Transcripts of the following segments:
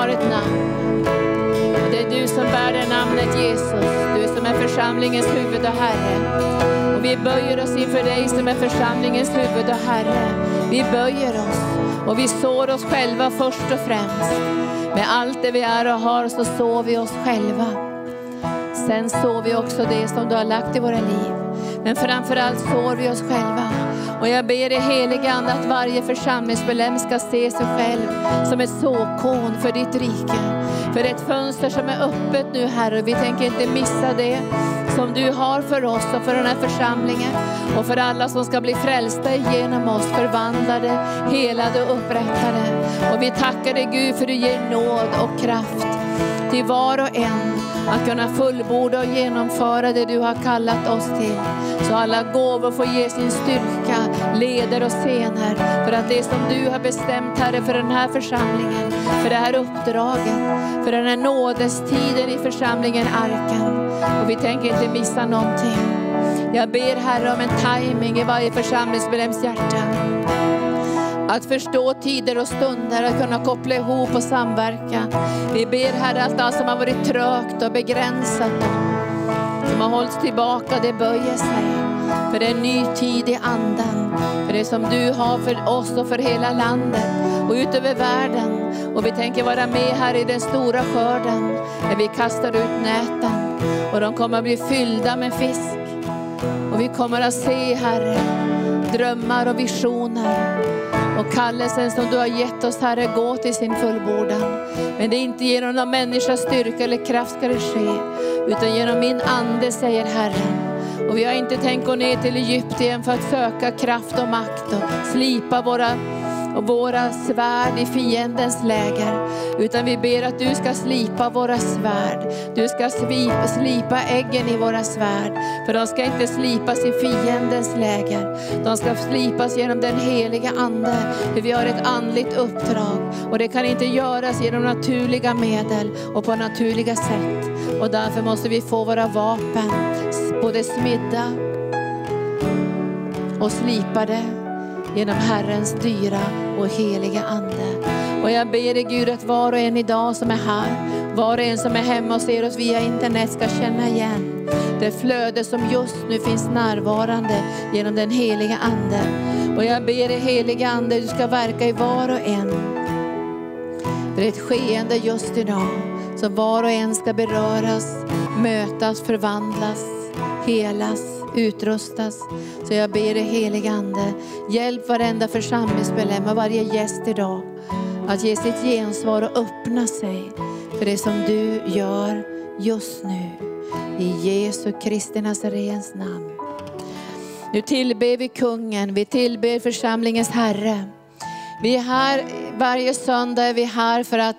har ett namn. Och det är du som bär det namnet Jesus. Du som är församlingens huvud och Herre. Och vi böjer oss inför dig som är församlingens huvud och Herre. Vi böjer oss och vi sår oss själva först och främst. Med allt det vi är och har så sår vi oss själva. Sen sår vi också det som du har lagt i våra liv. Men framförallt sår vi oss själva. Och jag ber i helige Ande att varje församlingsmedlem ska se sig själv som ett såkorn för ditt rike. För ett fönster som är öppet nu Herre. Vi tänker inte missa det som du har för oss och för den här församlingen. Och för alla som ska bli frälsta genom oss, förvandlade, helade och upprättade. Och vi tackar dig Gud för du ger nåd och kraft till var och en att kunna fullborda och genomföra det du har kallat oss till. Så alla gåvor får ge sin styrka, leder och scener för att det som du har bestämt Herre för den här församlingen, för det här uppdraget, för den här nådestiden i församlingen Arken. Och vi tänker inte missa någonting. Jag ber Herre om en timing i varje församlingsmedlems hjärta. Att förstå tider och stunder, att kunna koppla ihop och samverka. Vi ber Herre att allt som har varit trögt och begränsat, som har hållits tillbaka, det böjer sig. För det är en ny tid i anden. För det som du har för oss och för hela landet och utöver världen. Och vi tänker vara med här i den stora skörden, när vi kastar ut näten. Och de kommer att bli fyllda med fisk. Och vi kommer att se, Herre, drömmar och visioner. Och kallelsen som du har gett oss Herre, gå till sin fullbordan. Men det är inte genom någon människas styrka eller kraft ska det ske, utan genom min ande säger Herren. Och vi har inte tänkt gå ner till Egypten för att söka kraft och makt och slipa våra och våra svärd i fiendens läger. Utan vi ber att du ska slipa våra svärd. Du ska slipa, slipa äggen i våra svärd. För de ska inte slipas i fiendens läger. De ska slipas genom den heliga Ande. För vi har ett andligt uppdrag. Och det kan inte göras genom naturliga medel och på naturliga sätt. Och därför måste vi få våra vapen både smidda och slipade genom Herrens dyra och heliga Ande. Och jag ber dig Gud att var och en idag som är här, var och en som är hemma och ser oss via internet ska känna igen det flöde som just nu finns närvarande genom den heliga Ande. Och jag ber dig heliga Ande, du ska verka i var och en. Det är ett skeende just idag, så var och en ska beröras, mötas, förvandlas, helas utrustas. Så jag ber dig helige Ande, hjälp varenda församlingsmedlem och varje gäst idag att ge sitt gensvar och öppna sig för det som du gör just nu. I Jesu Kristi Nazarens namn. Nu tillber vi kungen, vi tillber församlingens Herre. Vi är här, varje söndag är vi här för att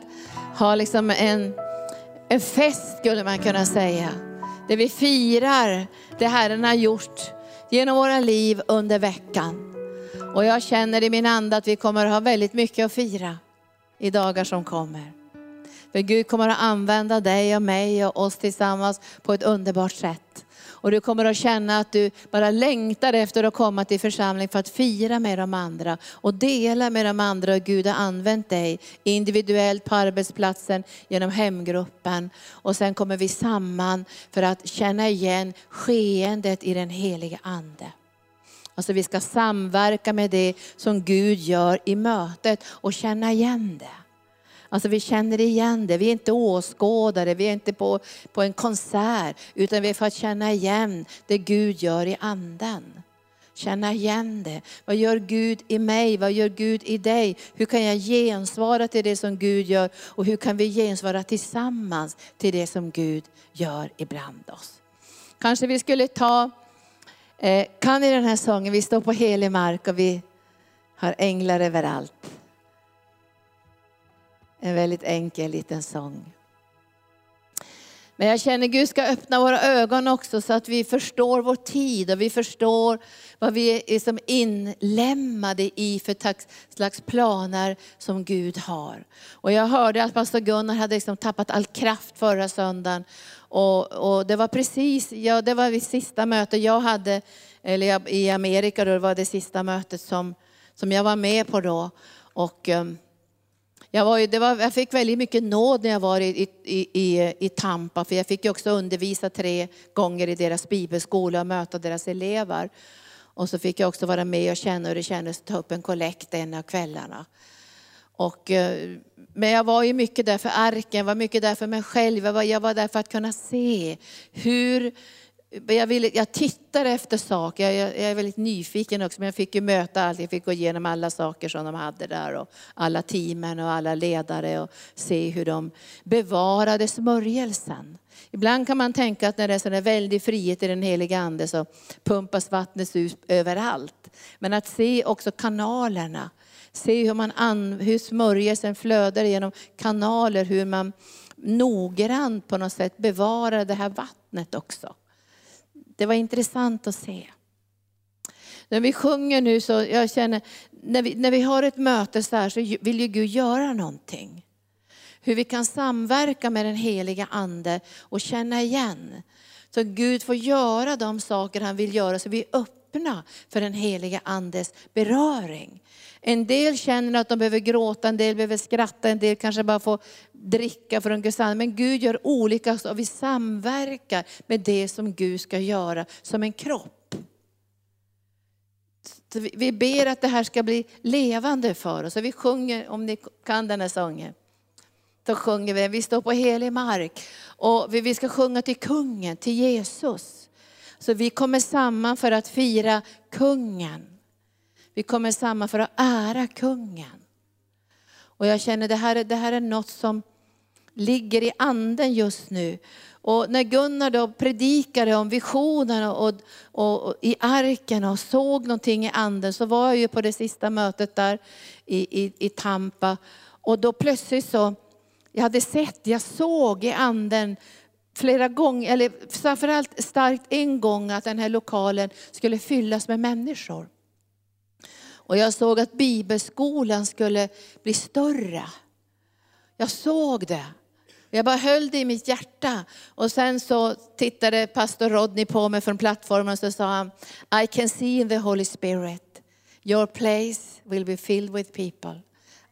ha liksom en, en fest skulle man kunna säga. Där vi firar det Herren har gjort genom våra liv under veckan. Och jag känner i min ande att vi kommer att ha väldigt mycket att fira i dagar som kommer. För Gud kommer att använda dig och mig och oss tillsammans på ett underbart sätt. Och du kommer att känna att du bara längtar efter att komma till församling för att fira med de andra och dela med de andra. Och Gud har använt dig individuellt på arbetsplatsen, genom hemgruppen. Och sen kommer vi samman för att känna igen skeendet i den heliga Ande. Alltså vi ska samverka med det som Gud gör i mötet och känna igen det. Alltså vi känner igen det. Vi är inte åskådare, vi är inte på, på en konsert, utan vi är för att känna igen det Gud gör i anden. Känna igen det. Vad gör Gud i mig? Vad gör Gud i dig? Hur kan jag gensvara till det som Gud gör? Och hur kan vi gensvara tillsammans till det som Gud gör ibland oss? Kanske vi skulle ta, eh, kan i den här sången, vi står på helig mark och vi har änglar överallt. En väldigt enkel liten sång. Men jag känner att Gud ska öppna våra ögon också så att vi förstår vår tid och vi förstår vad vi är som inlämnade i för slags planer som Gud har. Och jag hörde att pastor Gunnar hade liksom tappat all kraft förra söndagen. Och, och det var precis, ja, det var vid sista mötet jag hade, eller i Amerika då, det var det sista mötet som, som jag var med på då. Och, um, jag, var ju, det var, jag fick väldigt mycket nåd när jag var i, i, i, i Tampa, för jag fick ju också undervisa tre gånger i deras bibelskola och möta deras elever. Och så fick jag också vara med och känna hur det kändes att ta upp en kollekt en av kvällarna. Och, eh, men jag var ju mycket där för arken, var mycket där för mig själv. Jag var, jag var där för att kunna se hur jag, ville, jag tittar efter saker, jag, jag, är väldigt nyfiken också, men jag fick ju möta allt, jag fick gå igenom alla saker som de hade där och alla teamen och alla ledare och se hur de bevarade smörjelsen. Ibland kan man tänka att när det är sån väldig frihet i den heliga Ande så pumpas vattnet ut överallt. Men att se också kanalerna, se hur, man an, hur smörjelsen flödar genom kanaler, hur man noggrant på något sätt bevarar det här vattnet också. Det var intressant att se. När vi sjunger nu så jag känner, när vi, när vi har ett möte så här så vill ju Gud göra någonting. Hur vi kan samverka med den heliga Ande och känna igen. Så Gud får göra de saker han vill göra så vi är öppna för den heliga Andes beröring. En del känner att de behöver gråta, en del behöver skratta, en del kanske bara får dricka från Guds ande. Men Gud gör olika och vi samverkar med det som Gud ska göra som en kropp. vi ber att det här ska bli levande för oss. Och vi sjunger, om ni kan den här sången. Så sjunger vi, vi står på helig mark. Och vi ska sjunga till kungen, till Jesus. Så vi kommer samman för att fira kungen. Vi kommer samman för att ära kungen. Och jag känner det här, det här är något som ligger i anden just nu. Och när Gunnar då predikade om visionerna och, och, och, i arken och såg någonting i anden så var jag ju på det sista mötet där i, i, i Tampa. Och då plötsligt så, jag hade sett, jag såg i anden flera gånger, eller framförallt starkt en gång att den här lokalen skulle fyllas med människor. Och jag såg att bibelskolan skulle bli större. Jag såg det. Jag bara höll det i mitt hjärta. Och sen så tittade pastor Rodney på mig från plattformen och så sa han, I can see in the Holy Spirit, your place will be filled with people.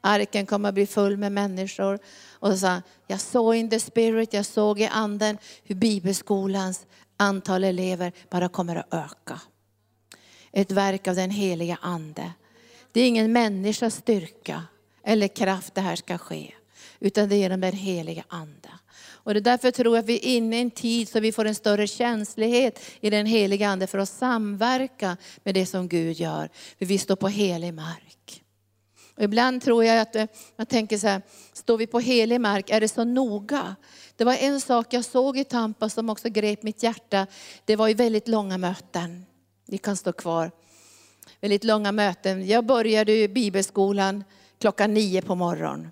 Arken kommer att bli full med människor. Och så sa han, jag såg in the spirit, jag såg i anden hur bibelskolans antal elever bara kommer att öka. Ett verk av den heliga ande. Det är ingen människas styrka eller kraft det här ska ske. Utan det är genom den heliga Ande. Och det är därför tror jag att vi är inne i en tid så vi får en större känslighet i den heliga Ande för att samverka med det som Gud gör. För vi står på helig mark. Och ibland tror jag att eh, man tänker så här, står vi på helig mark, är det så noga? Det var en sak jag såg i Tampa som också grep mitt hjärta. Det var ju väldigt långa möten. Vi kan stå kvar väldigt långa möten. Jag började bibelskolan klockan nio på morgonen.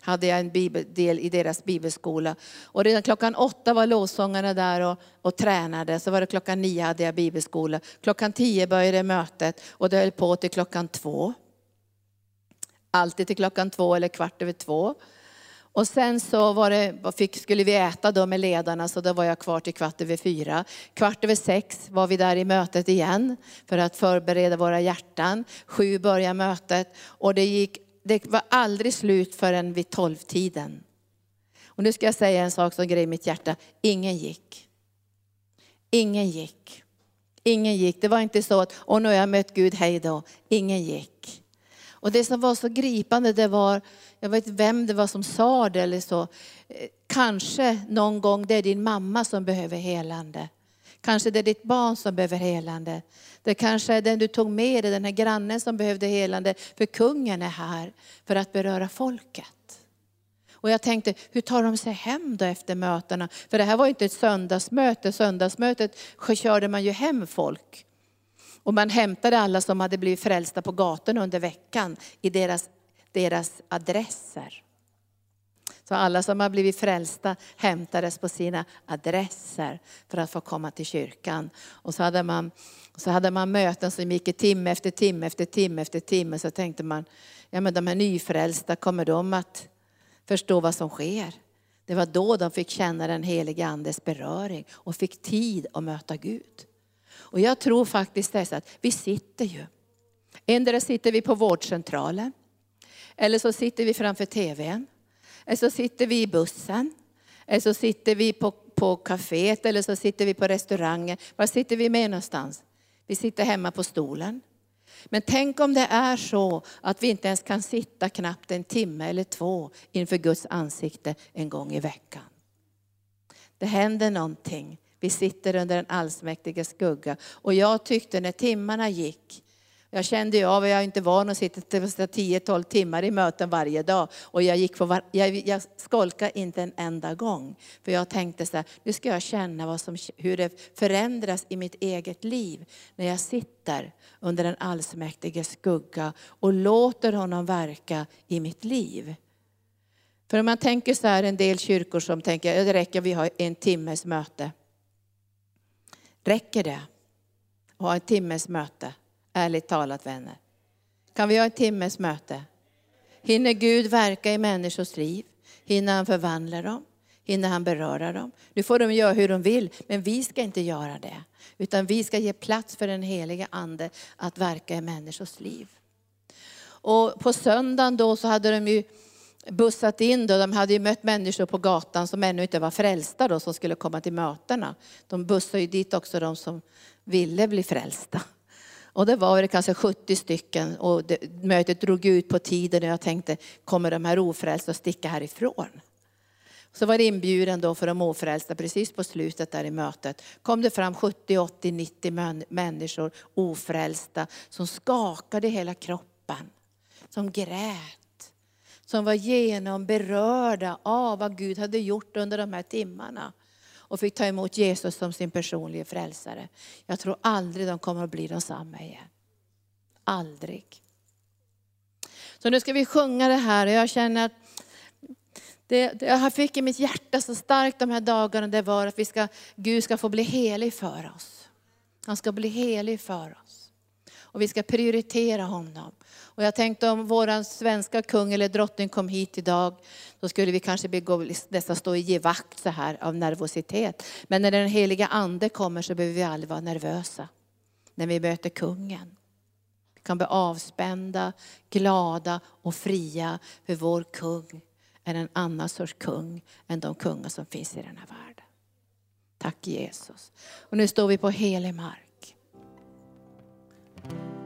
Hade jag en bibeldel i deras bibelskola. Och redan klockan åtta var lovsångarna där och, och tränade. Så var det klockan nio hade jag bibelskola. Klockan tio började mötet och det höll på till klockan två. Alltid till klockan två eller kvart över två. Och sen så var det, fick, skulle vi äta då med ledarna, så då var jag kvar till kvart över fyra. Kvart över sex var vi där i mötet igen för att förbereda våra hjärtan. Sju började mötet och det, gick, det var aldrig slut förrän vid tolvtiden. Och nu ska jag säga en sak som grejer mitt hjärta. Ingen gick. Ingen gick. Ingen gick. Det var inte så att, och nu har jag mött Gud, hej då. Ingen gick. Och det som var så gripande det var, jag vet inte vem det var som sa det eller så, eh, kanske någon gång det är din mamma som behöver helande. Kanske det är ditt barn som behöver helande. Det kanske är den du tog med dig, den här grannen som behövde helande. För kungen är här för att beröra folket. Och jag tänkte, hur tar de sig hem då efter mötena? För det här var ju inte ett söndagsmöte. Söndagsmötet körde man ju hem folk. Och man hämtade alla som hade blivit frälsta på gatorna under veckan i deras, deras adresser. Så alla som har blivit frälsta hämtades på sina adresser för att få komma till kyrkan. Och så hade man, så hade man möten som gick i timme efter timme efter timme efter timme. Så tänkte man, ja men de här nyfrälsta, kommer de att förstå vad som sker? Det var då de fick känna den helige Andes beröring och fick tid att möta Gud. Och jag tror faktiskt det att vi sitter ju. Endera sitter vi på vårdcentralen, eller så sitter vi framför TVn. Eller så sitter vi i bussen. Eller så sitter vi på, på kaféet eller så sitter vi på restaurangen. Var sitter vi med någonstans? Vi sitter hemma på stolen. Men tänk om det är så att vi inte ens kan sitta knappt en timme eller två inför Guds ansikte en gång i veckan. Det händer någonting. Vi sitter under den allsmäktige skugga. Och jag tyckte när timmarna gick, jag kände ju av, jag inte van att sitta 10-12 timmar i möten varje dag. Och jag, gick på var, jag, jag skolkade inte en enda gång. För jag tänkte så här, nu ska jag känna vad som, hur det förändras i mitt eget liv. När jag sitter under den allsmäktige skugga och låter honom verka i mitt liv. För om man tänker så här, en del kyrkor som tänker, det räcker vi har en timmes möte. Räcker det? Att ha en timmes möte? Ärligt talat vänner. Kan vi ha en timmes möte? Hinner Gud verka i människors liv? Hinner han förvandla dem? Hinner han beröra dem? Nu får de göra hur de vill, men vi ska inte göra det. Utan vi ska ge plats för den heliga Ande att verka i människors liv. Och på söndagen då så hade de ju bussat in, då, de hade ju mött människor på gatan som ännu inte var frälsta då, som skulle komma till mötena. De bussade ju dit också de som ville bli frälsta. Och det var det kanske 70 stycken och det, mötet drog ut på tiden och jag tänkte, kommer de här ofrälsta att sticka härifrån? Så var det inbjudan då för de ofrälsta precis på slutet där i mötet. Kom det fram 70, 80, 90 människor ofrälsta som skakade hela kroppen. Som grät. Som var genomberörda av vad Gud hade gjort under de här timmarna och fick ta emot Jesus som sin personliga frälsare. Jag tror aldrig de kommer att bli de samma igen. Aldrig. Så nu ska vi sjunga det här och jag känner att det, det jag fick i mitt hjärta så starkt de här dagarna det var att vi ska, Gud ska få bli helig för oss. Han ska bli helig för oss. Och vi ska prioritera honom. Och jag tänkte om vår svenska kung eller drottning kom hit idag, då skulle vi kanske begå, nästan stå i givakt så här av nervositet. Men när den heliga ande kommer så behöver vi aldrig vara nervösa. När vi möter kungen. Vi kan bli avspända, glada och fria för vår kung är en annan sorts kung än de kungar som finns i den här världen. Tack Jesus. Och nu står vi på helig mark. På helig mark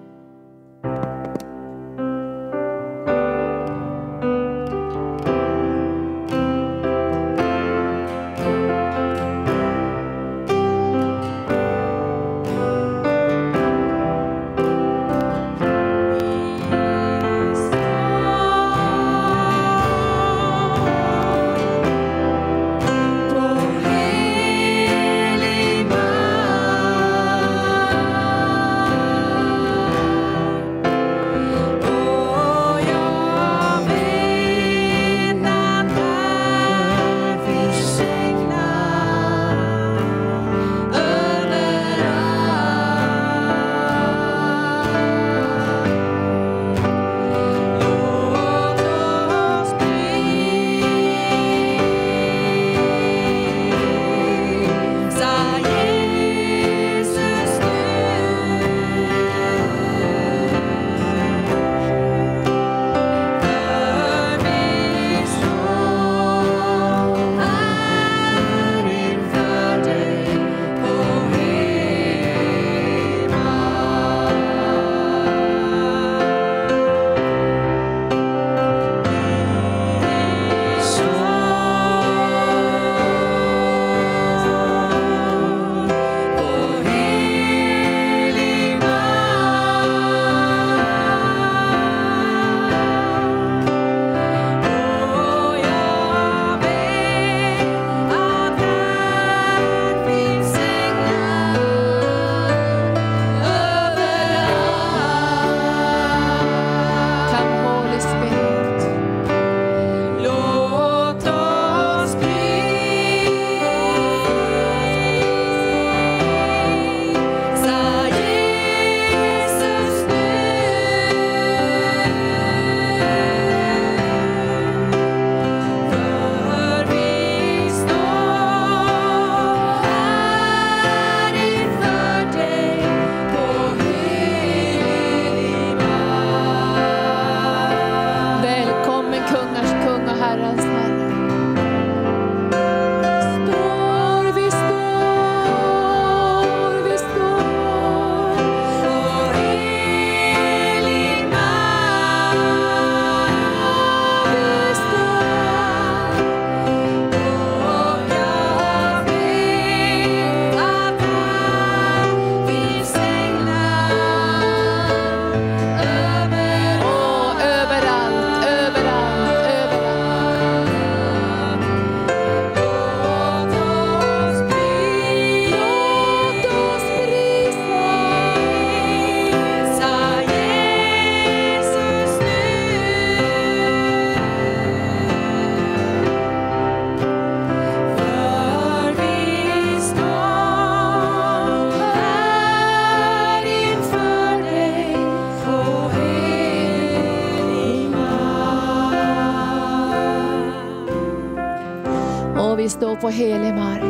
på helig mark.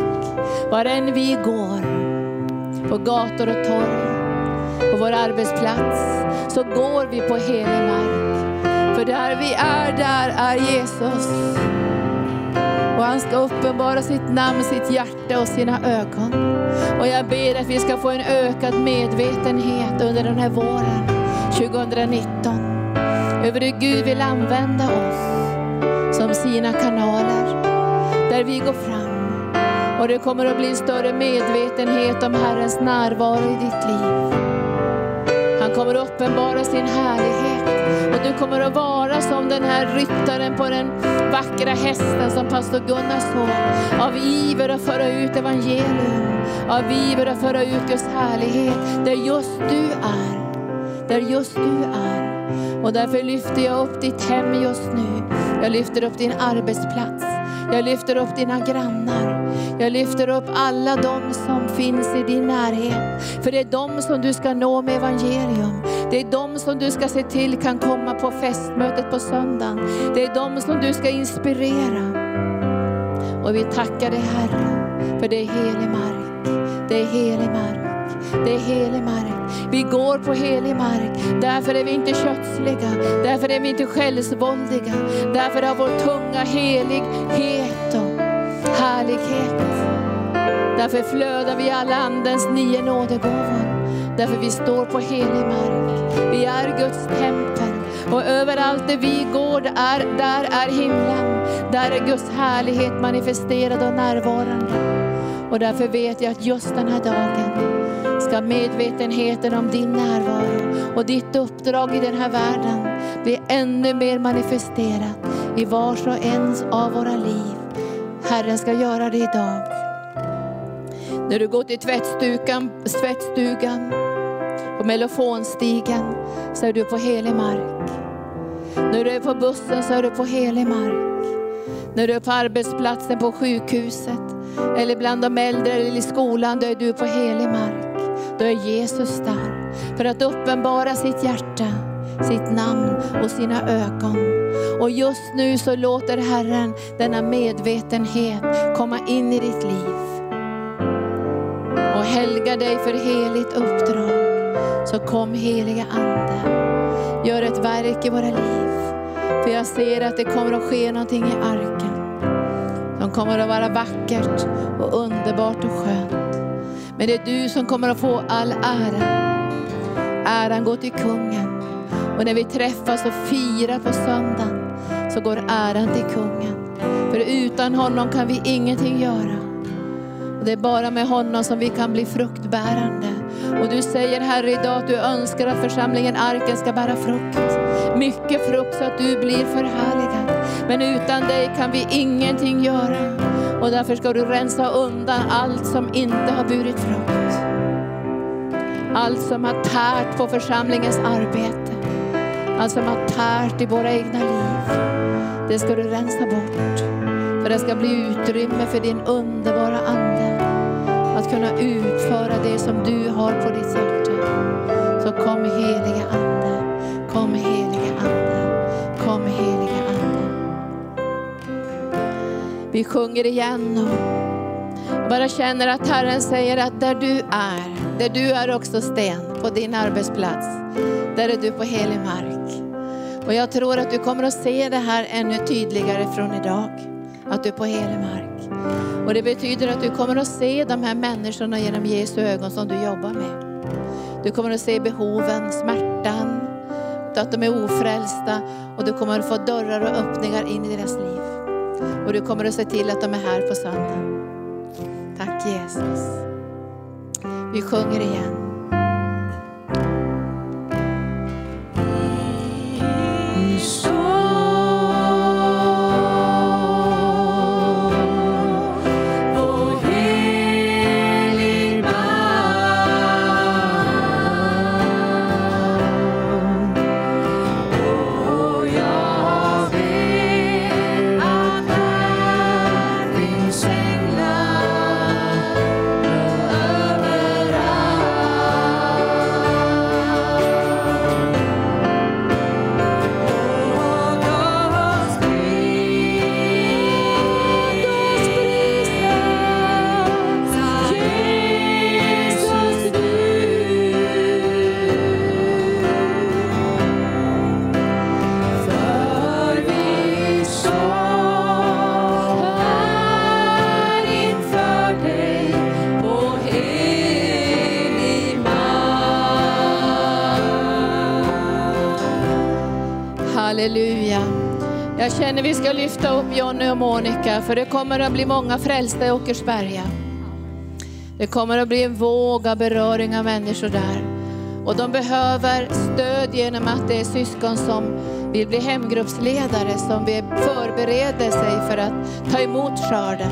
Var än vi går, på gator och torg, på vår arbetsplats, så går vi på helig mark. För där vi är, där är Jesus. Och han ska uppenbara sitt namn, sitt hjärta och sina ögon. Och jag ber att vi ska få en ökad medvetenhet under den här våren 2019. Över hur Gud vill använda oss som sina kanaler. Där vi går fram. Och det kommer att bli en större medvetenhet om Herrens närvaro i ditt liv. Han kommer att uppenbara sin härlighet. Och du kommer att vara som den här ryttaren på den vackra hästen som pastor Gunnar såg. Av iver att föra ut evangelium. Av iver att föra ut Guds härlighet. Där just du är. Där just du är. Och därför lyfter jag upp ditt hem just nu. Jag lyfter upp din arbetsplats. Jag lyfter upp dina grannar. Jag lyfter upp alla de som finns i din närhet. För det är de som du ska nå med evangelium. Det är de som du ska se till kan komma på festmötet på söndagen. Det är de som du ska inspirera. Och vi tackar dig Herre, för det är helig mark. Det är helig mark. Det är helig mark. Vi går på helig mark. Därför är vi inte kötsliga. Därför är vi inte självsvåldiga. Därför har vår tunga helighet och härlighet. Därför flödar vi alla andens nio nådegåvor. Därför vi står på helig mark. Vi är Guds tempel. Och överallt där vi går, där, där är himlen. Där är Guds härlighet manifesterad och närvarande. Och därför vet jag att just den här dagen ska medvetenheten om din närvaro och ditt uppdrag i den här världen bli ännu mer manifesterat i vars och ens av våra liv. Herren ska göra det idag. När du går till tvättstugan, tvättstugan på melofonstigen så är du på helig mark. När du är på bussen så är du på helig mark. När du är på arbetsplatsen, på sjukhuset eller bland de äldre eller i skolan, då är du på helig mark då är Jesus där för att uppenbara sitt hjärta, sitt namn och sina ögon. Och just nu så låter Herren denna medvetenhet komma in i ditt liv. Och helga dig för heligt uppdrag. Så kom heliga Ande, gör ett verk i våra liv. För jag ser att det kommer att ske någonting i arken. Som kommer att vara vackert och underbart och skönt. Men det är du som kommer att få all ära. Äran går till kungen. Och när vi träffas och firar på söndagen så går äran till kungen. För utan honom kan vi ingenting göra. Och det är bara med honom som vi kan bli fruktbärande. Och du säger Herre idag att du önskar att församlingen Arken ska bära frukt. Mycket frukt så att du blir förhärligad. Men utan dig kan vi ingenting göra. Och därför ska du rensa undan allt som inte har burit frukt. Allt som har tärt på församlingens arbete. Allt som har tärt i våra egna liv. Det ska du rensa bort. För det ska bli utrymme för din underbara Ande. Att kunna utföra det som du har på ditt hjärta. Så kom heliga Ande. Kom heliga Ande. Kom heliga vi sjunger igen och bara känner att Herren säger att där du är, där du är också Sten, på din arbetsplats, där är du på helig mark. Och jag tror att du kommer att se det här ännu tydligare från idag, att du är på helig mark. Och det betyder att du kommer att se de här människorna genom Jesu ögon som du jobbar med. Du kommer att se behoven, smärtan, att de är ofrälsta och du kommer att få dörrar och öppningar in i deras liv. Och du kommer att se till att de är här på söndag. Tack Jesus. Vi sjunger igen. För det kommer att bli många frälsta i Åkersberga. Det kommer att bli en våg av beröring av människor där. Och de behöver stöd genom att det är syskon som vill bli hemgruppsledare, som vill förbereda sig för att ta emot skörden.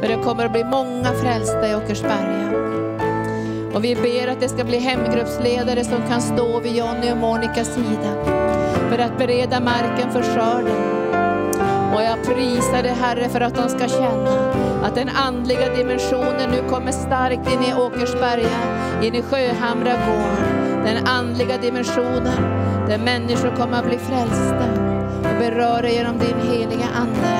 För det kommer att bli många frälsta i Åkersberga. Och vi ber att det ska bli hemgruppsledare som kan stå vid Jonny och Monikas sida för att bereda marken för skörden. Och jag prisar dig Herre för att de ska känna att den andliga dimensionen nu kommer starkt in i Åkersberga, in i Sjöhamra gård. Den andliga dimensionen där människor kommer att bli frälsta och beröra genom din heliga Ande.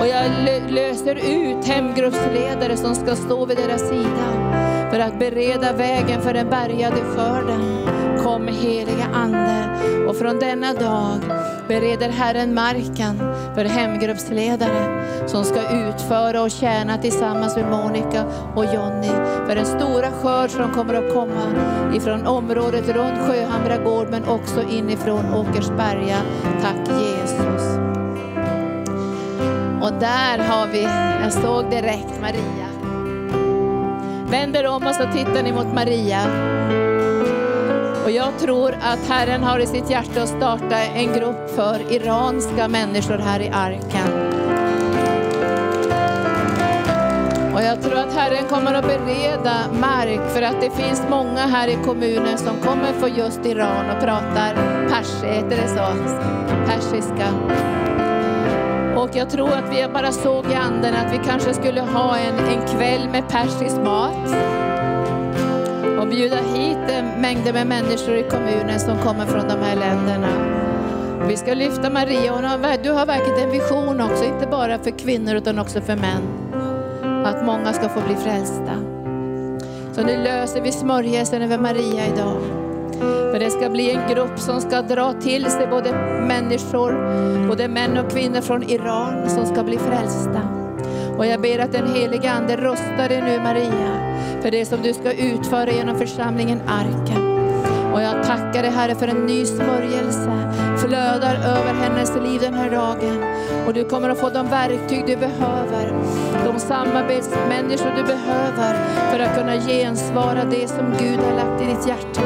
Och jag löser ut hemgruppsledare som ska stå vid deras sida för att bereda vägen för den bärgade skörden. Kom heliga Ande och från denna dag bereder Herren marken för hemgruppsledare som ska utföra och tjäna tillsammans med Monica och Jonny för den stora skörd som kommer att komma ifrån området runt Sjöhamra gård men också inifrån Åkersberga. Tack Jesus. Och där har vi, jag såg direkt Maria. Vänder om och så tittar ni mot Maria. Och jag tror att Herren har i sitt hjärta att starta en grupp för iranska människor här i arken. Och jag tror att Herren kommer att bereda mark för att det finns många här i kommunen som kommer från just Iran och pratar persi, heter det så? Persiska. Och jag tror att vi bara såg i anden att vi kanske skulle ha en, en kväll med persisk mat och bjuda hit mängder med människor i kommunen som kommer från de här länderna. Vi ska lyfta Maria, hon har, du har verkligen en vision också, inte bara för kvinnor utan också för män. Att många ska få bli frälsta. Så nu löser vi smörjelsen över Maria idag. För det ska bli en grupp som ska dra till sig både människor, både män och kvinnor från Iran som ska bli frälsta. Och jag ber att den helige Ande rustar dig nu Maria, för det som du ska utföra genom församlingen Arken. Och jag tackar dig Herre för en ny smörjelse, flödar över hennes liv den här dagen. Och du kommer att få de verktyg du behöver, de samarbetsmänniskor du behöver för att kunna gensvara det som Gud har lagt i ditt hjärta.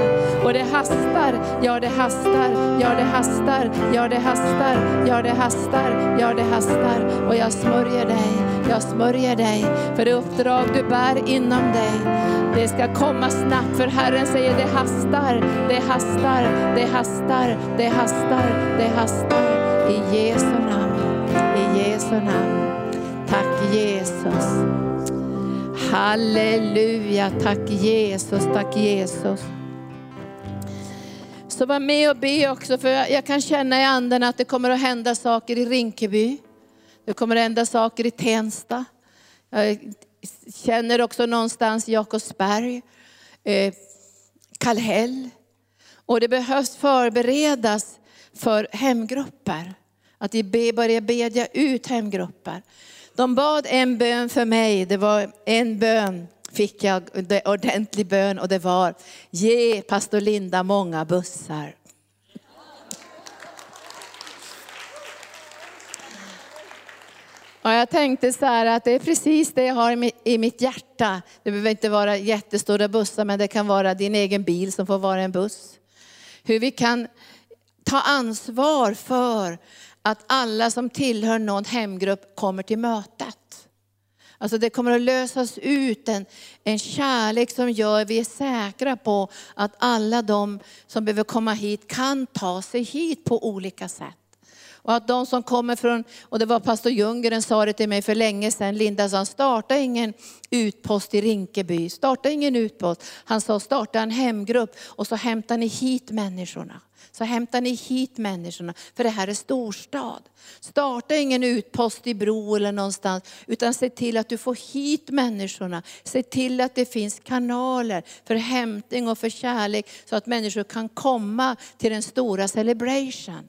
Och det hastar, ja det hastar, ja det hastar, ja det hastar, ja det hastar, ja det hastar. Och jag smörjer dig, jag smörjer dig för det uppdrag du bär inom dig. Det ska komma snabbt för Herren säger det hastar, det hastar, det hastar, det hastar, det hastar. I Jesu namn, i Jesu namn. Tack Jesus. Halleluja, tack Jesus, tack Jesus. Så var med och be också, för jag kan känna i anden att det kommer att hända saker i Rinkeby. Det kommer att hända saker i Tensta. Jag känner också någonstans Jakobsberg, eh, Kallhäll. Och det behövs förberedas för hemgrupper. Att vi börjar bedja ut hemgrupper. De bad en bön för mig, det var en bön fick jag ordentlig bön och det var, ge pastor Linda många bussar. Ja, jag tänkte så här att det är precis det jag har i mitt hjärta. Det behöver inte vara jättestora bussar, men det kan vara din egen bil som får vara en buss. Hur vi kan ta ansvar för att alla som tillhör någon hemgrupp kommer till mötet. Alltså det kommer att lösas ut en, en kärlek som gör vi är säkra på att alla de som behöver komma hit kan ta sig hit på olika sätt. Och att de som kommer från, och det var pastor Ljunggren sa det till mig för länge sedan, Linda sa, starta ingen utpost i Rinkeby, starta ingen utpost. Han sa, starta en hemgrupp och så hämtar ni hit människorna så hämtar ni hit människorna, för det här är storstad. Starta ingen utpost i Bro eller någonstans, utan se till att du får hit människorna. Se till att det finns kanaler för hämtning och för kärlek, så att människor kan komma till den stora celebration.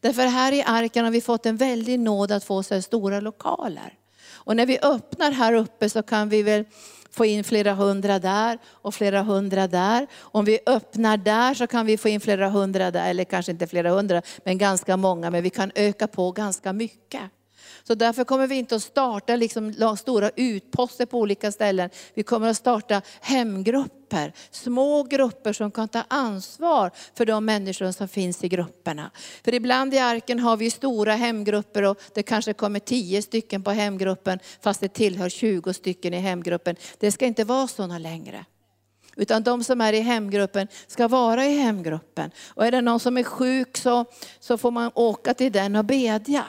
Därför här i arken har vi fått en väldig nåd att få så här stora lokaler. Och när vi öppnar här uppe så kan vi väl få in flera hundra där och flera hundra där. Om vi öppnar där så kan vi få in flera hundra där, eller kanske inte flera hundra, men ganska många. Men vi kan öka på ganska mycket. Så därför kommer vi inte att starta liksom stora utposter på olika ställen. Vi kommer att starta hemgrupper, små grupper som kan ta ansvar för de människor som finns i grupperna. För ibland i arken har vi stora hemgrupper och det kanske kommer tio stycken på hemgruppen fast det tillhör 20 stycken i hemgruppen. Det ska inte vara sådana längre. Utan de som är i hemgruppen ska vara i hemgruppen. Och är det någon som är sjuk så, så får man åka till den och bedja.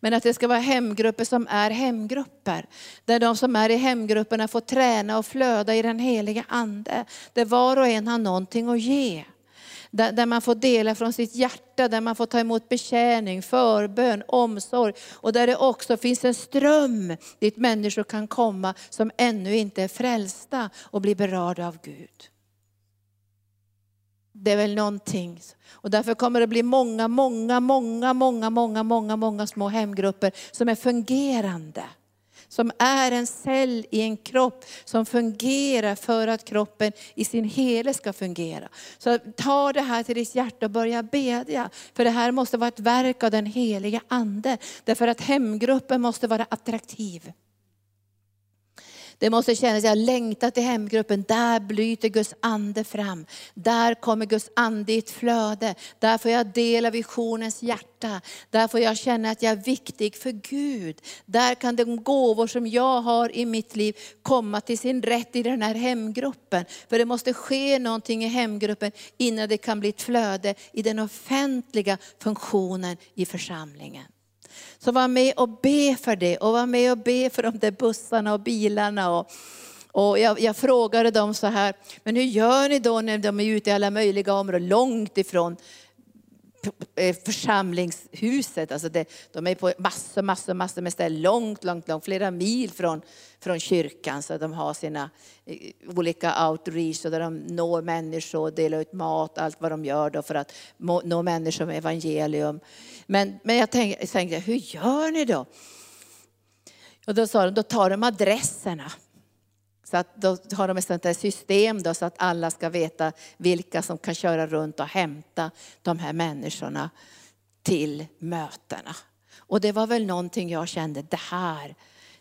Men att det ska vara hemgrupper som är hemgrupper. Där de som är i hemgrupperna får träna och flöda i den heliga Ande. Där var och en har någonting att ge. Där, där man får dela från sitt hjärta, där man får ta emot betjäning, förbön, omsorg. Och där det också finns en ström dit människor kan komma som ännu inte är frälsta och blir berörda av Gud. Det är väl någonting. Och därför kommer det bli många, många, många, många, många, många, många små hemgrupper som är fungerande. Som är en cell i en kropp som fungerar för att kroppen i sin helhet ska fungera. Så ta det här till ditt hjärta och börja bedja. För det här måste vara ett verk av den heliga Ande. Därför att hemgruppen måste vara attraktiv. Det måste kännas, jag längtar till hemgruppen, där bryter Guds ande fram. Där kommer Guds ande i ett flöde. Där får jag del av visionens hjärta. Där får jag känna att jag är viktig för Gud. Där kan de gåvor som jag har i mitt liv komma till sin rätt i den här hemgruppen. För det måste ske någonting i hemgruppen innan det kan bli ett flöde i den offentliga funktionen i församlingen. Så var med och be för det och var med och be för de där bussarna och bilarna. Och, och jag, jag, frågade dem så här, men hur gör ni då när de är ute i alla möjliga områden, långt ifrån Eh, församlingshuset. Alltså det, de är på massor, massor, massor med ställen, långt, långt, långt, flera mil från, från kyrkan. Så de har sina eh, olika outreach där de når människor, delar ut mat, allt vad de gör då för att nå människor med evangelium. Men, men jag tänkte, tänkte, hur gör ni då? Och då sa de, då tar de adresserna. Så att då har de ett sånt där system då, så att alla ska veta vilka som kan köra runt och hämta de här människorna till mötena. Och det var väl någonting jag kände, det här,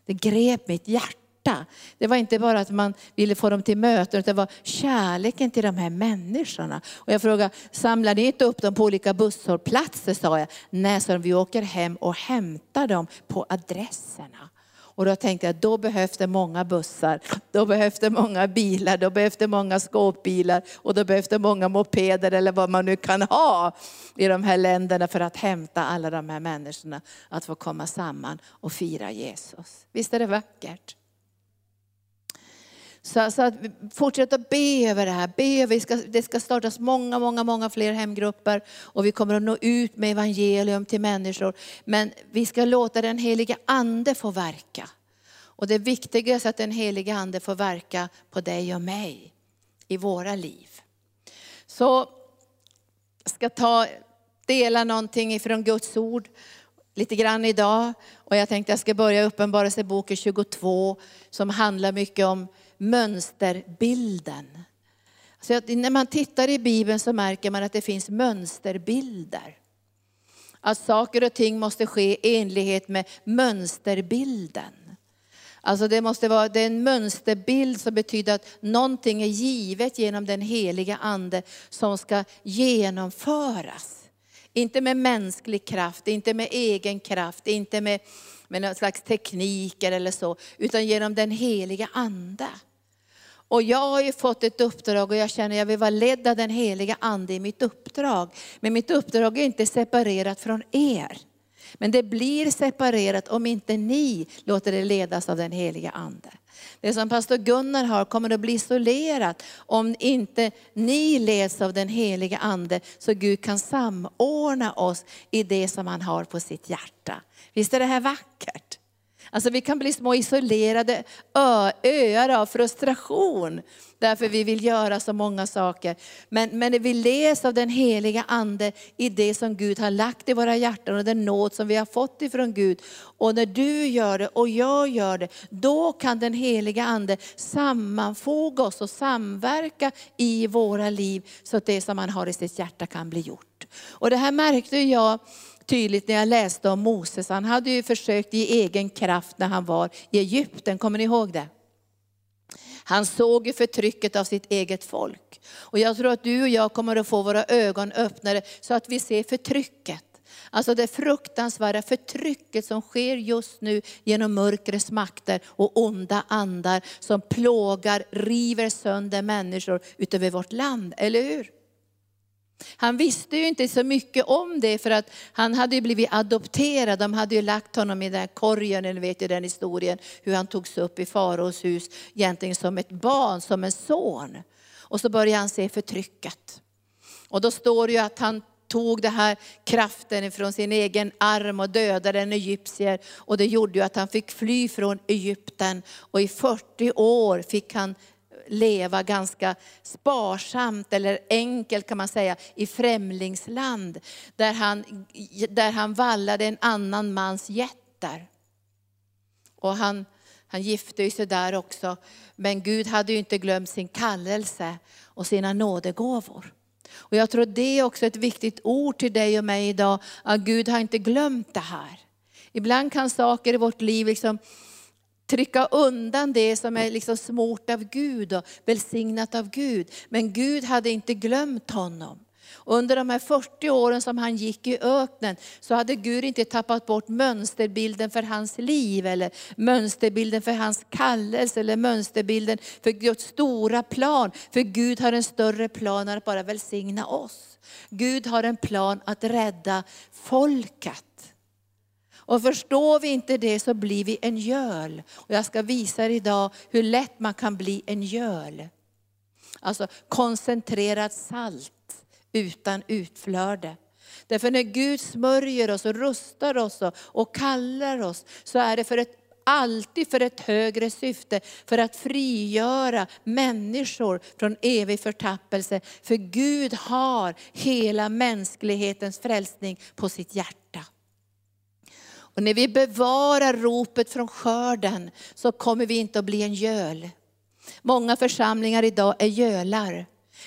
det grep mitt hjärta hjärta. Det var inte bara att man ville få dem till möten, utan det var kärleken till de här människorna. Och jag frågade, samlar ni inte upp dem på olika busshållplatser? sa jag. Nej, så vi åker hem och hämtar dem på adresserna. Och då tänkte jag, då behövs det många bussar, då behövs det många bilar, då behövs det många skåpbilar och då behövs det många mopeder eller vad man nu kan ha i de här länderna för att hämta alla de här människorna att få komma samman och fira Jesus. Visst är det vackert? Så, så att fortsätt att be över det här. Be vi det, ska, det ska startas många, många, många fler hemgrupper och vi kommer att nå ut med evangelium till människor. Men vi ska låta den heliga ande få verka. Och det viktigaste är att den heliga ande får verka på dig och mig i våra liv. Så jag ska ta, dela någonting ifrån Guds ord lite grann idag. Och jag tänkte jag ska börja Uppenbarelseboken 22 som handlar mycket om mönsterbilden. Alltså, så att när man tittar i Bibeln så märker man att det finns mönsterbilder. Att saker och ting måste ske i enlighet med mönsterbilden. Alltså det måste vara det är en mönsterbild som betyder att någonting är givet genom den heliga ande som ska genomföras. Inte med mänsklig kraft, inte med egen kraft, inte med, med någon slags tekniker eller så, utan genom den heliga ande. Och jag har ju fått ett uppdrag och jag känner att jag vill vara ledd av den heliga ande i mitt uppdrag. Men mitt uppdrag är inte separerat från er. Men det blir separerat om inte ni låter det ledas av den heliga ande. Det som pastor Gunnar har kommer att bli isolerat om inte ni leds av den heliga ande så Gud kan samordna oss i det som han har på sitt hjärta. Visst är det här vackert? Alltså vi kan bli små isolerade öar av frustration. Därför vi vill göra så många saker. Men, men vi läser av den heliga Ande i det som Gud har lagt i våra hjärtan och den nåd som vi har fått ifrån Gud. Och när du gör det och jag gör det, då kan den heliga Ande sammanfoga oss och samverka i våra liv så att det som man har i sitt hjärta kan bli gjort. Och det här märkte jag tydligt när jag läste om Moses. Han hade ju försökt i egen kraft när han var i Egypten, kommer ni ihåg det? Han såg ju förtrycket av sitt eget folk. Och jag tror att du och jag kommer att få våra ögon öppnade så att vi ser förtrycket. Alltså det fruktansvärda förtrycket som sker just nu genom mörkrets makter och onda andar som plågar, river sönder människor utöver vårt land, eller hur? Han visste ju inte så mycket om det för att han hade blivit adopterad. De hade ju lagt honom i den här korgen, ni vet ju den historien, hur han togs upp i faraos hus egentligen som ett barn, som en son. Och så började han se förtrycket. Och då står det ju att han tog den här kraften från sin egen arm och dödade en egyptier. Och det gjorde ju att han fick fly från Egypten. Och i 40 år fick han leva ganska sparsamt eller enkelt kan man säga i främlingsland. Där han, där han vallade en annan mans jättar. Och han, han gifte sig där också. Men Gud hade ju inte glömt sin kallelse och sina nådegåvor. Och jag tror det är också ett viktigt ord till dig och mig idag, att Gud har inte glömt det här. Ibland kan saker i vårt liv liksom trycka undan det som är liksom smort av Gud och välsignat av Gud. Men Gud hade inte glömt honom. Under de här 40 åren som han gick i öknen så hade Gud inte tappat bort mönsterbilden för hans liv eller mönsterbilden för hans kallelse eller mönsterbilden för Guds stora plan. För Gud har en större plan än att bara välsigna oss. Gud har en plan att rädda folket. Och förstår vi inte det så blir vi en göl. Och jag ska visa er idag hur lätt man kan bli en göl. Alltså koncentrerat salt utan utflöde. Därför när Gud smörjer oss och rustar oss och kallar oss så är det för ett alltid för ett högre syfte, för att frigöra människor från evig förtappelse. För Gud har hela mänsklighetens frälsning på sitt hjärta. Och när vi bevarar ropet från skörden så kommer vi inte att bli en göl. Många församlingar idag är gölar.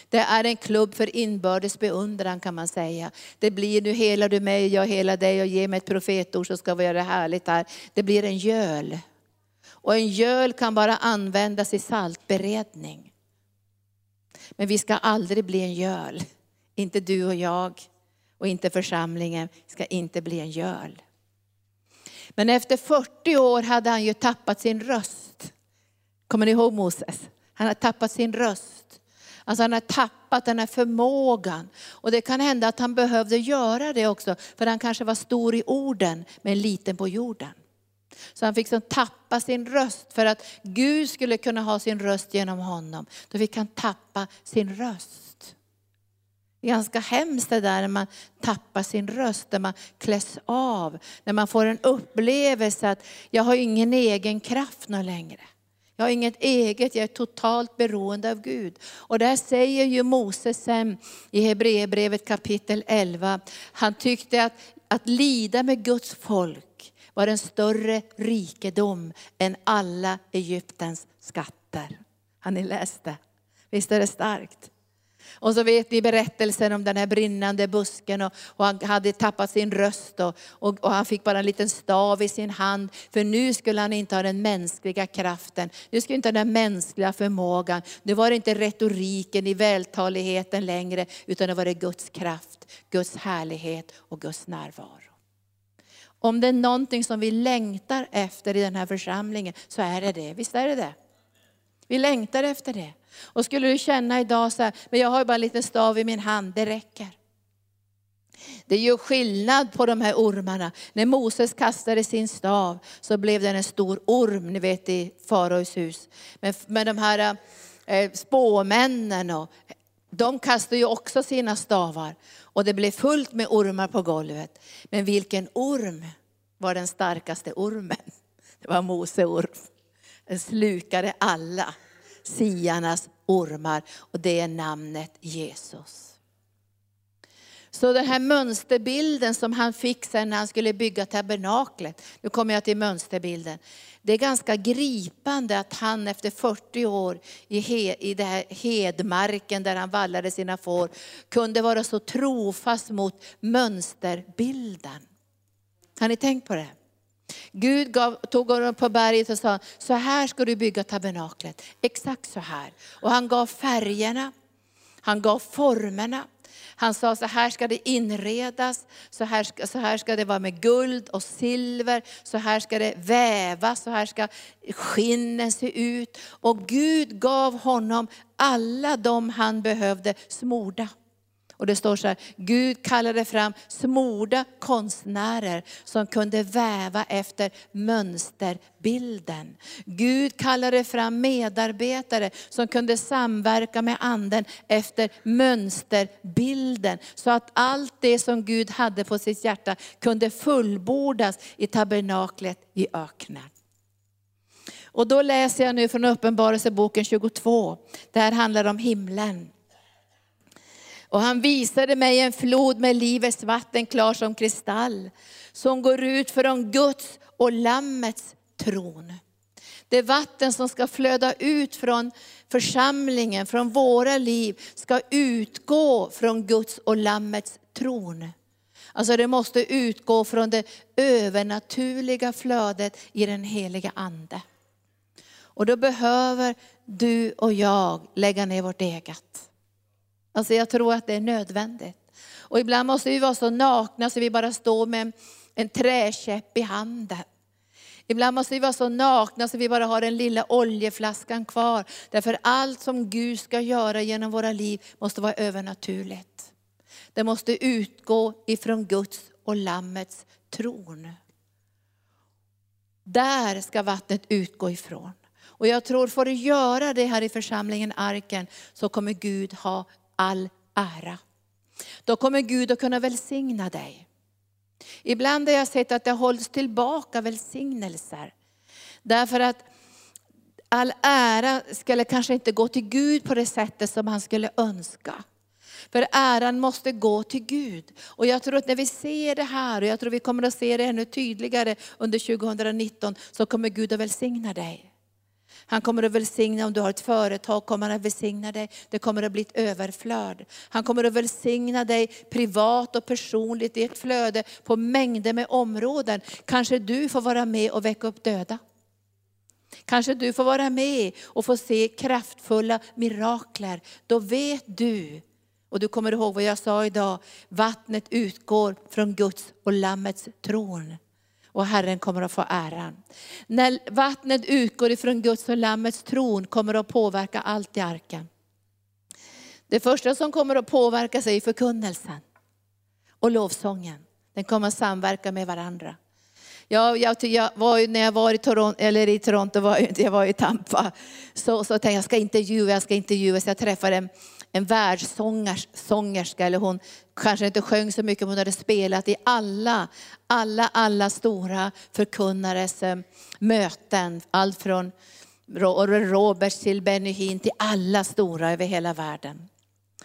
Det är en klubb för inbördes beundran kan man säga. Det blir nu hela du mig, jag hela dig och ge mig ett profetord så ska vi göra det härligt här. Det blir en göl. Och en göl kan bara användas i saltberedning. Men vi ska aldrig bli en göl. Inte du och jag och inte församlingen ska inte bli en göl. Men efter 40 år hade han ju tappat sin röst. Kommer ni ihåg Moses? Han har tappat sin röst. Alltså han har tappat den här förmågan. Och det kan hända att han behövde göra det också, för han kanske var stor i orden, men liten på jorden. Så han fick tappa sin röst för att Gud skulle kunna ha sin röst genom honom. Då fick han tappa sin röst. Det är ganska hemskt det där när man tappar sin röst, när man kläs av. När man får en upplevelse att jag har ingen egen kraft någon längre. Jag har inget eget, jag är totalt beroende av Gud. Och där säger ju Moses sen i Hebreerbrevet kapitel 11, han tyckte att, att lida med Guds folk var en större rikedom än alla Egyptens skatter. Har ni läst det? Visst är det starkt? Och så vet ni berättelsen om den här brinnande busken och, och han hade tappat sin röst och, och, och, han fick bara en liten stav i sin hand. För nu skulle han inte ha den mänskliga kraften, nu skulle inte ha den mänskliga förmågan. Nu var det inte retoriken i vältaligheten längre, utan det var det Guds kraft, Guds härlighet och Guds närvaro. Om det är någonting som vi längtar efter i den här församlingen så är det det. Visst är det det? Vi längtar efter det. Och skulle du känna idag så här, men jag har bara en liten stav i min hand, det räcker. Det gör skillnad på de här ormarna. När Moses kastade sin stav så blev den en stor orm, ni vet i faraos hus. Men, men de här eh, spåmännen, och, de kastade ju också sina stavar. Och det blev fullt med ormar på golvet. Men vilken orm var den starkaste ormen? Det var Mose orm. Den slukade alla siarnas ormar och det är namnet Jesus. Så den här mönsterbilden som han fick sen när han skulle bygga tabernaklet, nu kommer jag till mönsterbilden. Det är ganska gripande att han efter 40 år i, he, i det här hedmarken där han vallade sina får, kunde vara så trofast mot mönsterbilden. Har ni tänkt på det? Gud gav, tog honom på berget och sa, så här ska du bygga tabernaklet. Exakt så här. Och han gav färgerna, han gav formerna. Han sa så här ska det inredas, så här, ska, så här ska det vara med guld och silver, så här ska det vävas, så här ska skinnen se ut. Och Gud gav honom alla de han behövde smorda. Och det står så här, Gud kallade fram smorda konstnärer som kunde väva efter mönsterbilden. Gud kallade fram medarbetare som kunde samverka med anden efter mönsterbilden. Så att allt det som Gud hade på sitt hjärta kunde fullbordas i tabernaklet i öknen. Och då läser jag nu från Uppenbarelseboken 22. Det här handlar om himlen. Och han visade mig en flod med livets vatten klar som kristall, som går ut från Guds och Lammets tron. Det vatten som ska flöda ut från församlingen, från våra liv, ska utgå från Guds och Lammets tron. Alltså det måste utgå från det övernaturliga flödet i den heliga Ande. Och då behöver du och jag lägga ner vårt eget. Alltså jag tror att det är nödvändigt. Och ibland måste vi vara så nakna så vi bara står med en träkäpp i handen. Ibland måste vi vara så nakna så vi bara har den lilla oljeflaskan kvar. Därför allt som Gud ska göra genom våra liv måste vara övernaturligt. Det måste utgå ifrån Guds och Lammets tron. Där ska vattnet utgå ifrån. Och jag tror, får du göra det här i församlingen Arken, så kommer Gud ha all ära. Då kommer Gud att kunna välsigna dig. Ibland har jag sett att det hålls tillbaka välsignelser. Därför att all ära skulle kanske inte gå till Gud på det sättet som han skulle önska. För äran måste gå till Gud. Och jag tror att när vi ser det här, och jag tror vi kommer att se det ännu tydligare under 2019, så kommer Gud att välsigna dig. Han kommer att välsigna, om du har ett företag kommer han att välsigna dig. Det kommer att bli ett överflöd. Han kommer att välsigna dig privat och personligt i ett flöde på mängder med områden. Kanske du får vara med och väcka upp döda. Kanske du får vara med och få se kraftfulla mirakler. Då vet du, och du kommer ihåg vad jag sa idag, vattnet utgår från Guds och Lammets tron och Herren kommer att få äran. När vattnet utgår ifrån Guds och Lammets tron kommer det att påverka allt i arken. Det första som kommer att påverka sig är förkunnelsen och lovsången. Den kommer att samverka med varandra. Jag, jag, jag var när jag var i Toronto, eller i Toronto, var jag, jag var i Tampa, så, så tänkte jag, jag ska intervjua, jag ska intervjua. Så jag träffade en, en världssångerska, eller hon kanske inte sjöng så mycket, men hon hade spelat i alla, alla, alla stora förkunnares eh, möten. Allt från Robert till Benny Hinn till alla stora över hela världen.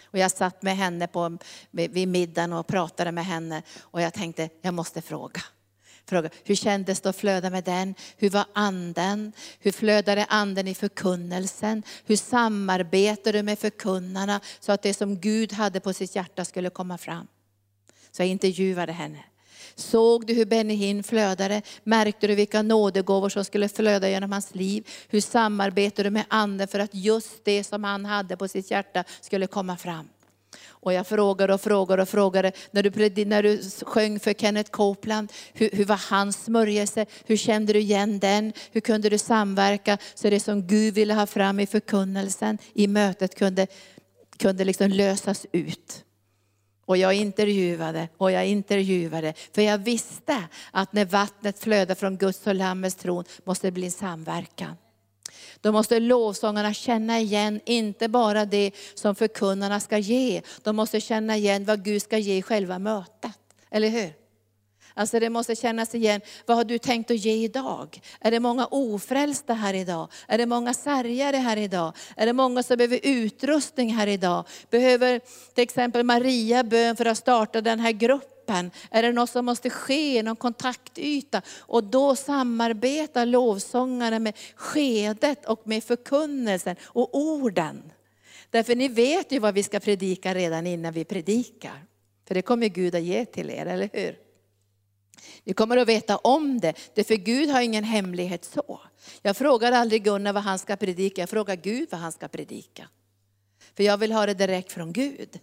Och jag satt med henne på, vid middagen och pratade med henne och jag tänkte, jag måste fråga fråga, hur kändes det att flöda med den? Hur var anden? Hur flödade anden i förkunnelsen? Hur samarbetade du med förkunnarna så att det som Gud hade på sitt hjärta skulle komma fram? Så jag intervjuade henne. Såg du hur Benny Hinn flödade? Märkte du vilka nådegåvor som skulle flöda genom hans liv? Hur samarbetade du med anden för att just det som han hade på sitt hjärta skulle komma fram? Och jag frågade och frågade och frågade, när du, när du sjöng för Kenneth Copeland, hur, hur var hans smörjelse? Hur kände du igen den? Hur kunde du samverka så det som Gud ville ha fram i förkunnelsen, i mötet kunde, kunde liksom lösas ut? Och jag intervjuade och jag intervjuade, för jag visste att när vattnet flödar från Guds och Lammets tron måste det bli en samverkan. Då måste lovsångarna känna igen, inte bara det som förkunnarna ska ge. De måste känna igen vad Gud ska ge i själva mötet. Eller hur? Alltså det måste kännas igen. Vad har du tänkt att ge idag? Är det många ofrälsta här idag? Är det många sargare här idag? Är det många som behöver utrustning här idag? Behöver till exempel Maria bön för att starta den här gruppen? Är det något som måste ske, någon kontaktyta? Och då samarbetar lovsångarna med skedet och med förkunnelsen och orden. Därför ni vet ju vad vi ska predika redan innan vi predikar. För det kommer Gud att ge till er, eller hur? Ni kommer att veta om det, för Gud har ingen hemlighet så. Jag frågar aldrig Gunnar vad han ska predika, jag frågar Gud vad han ska predika. För jag vill ha det direkt från Gud.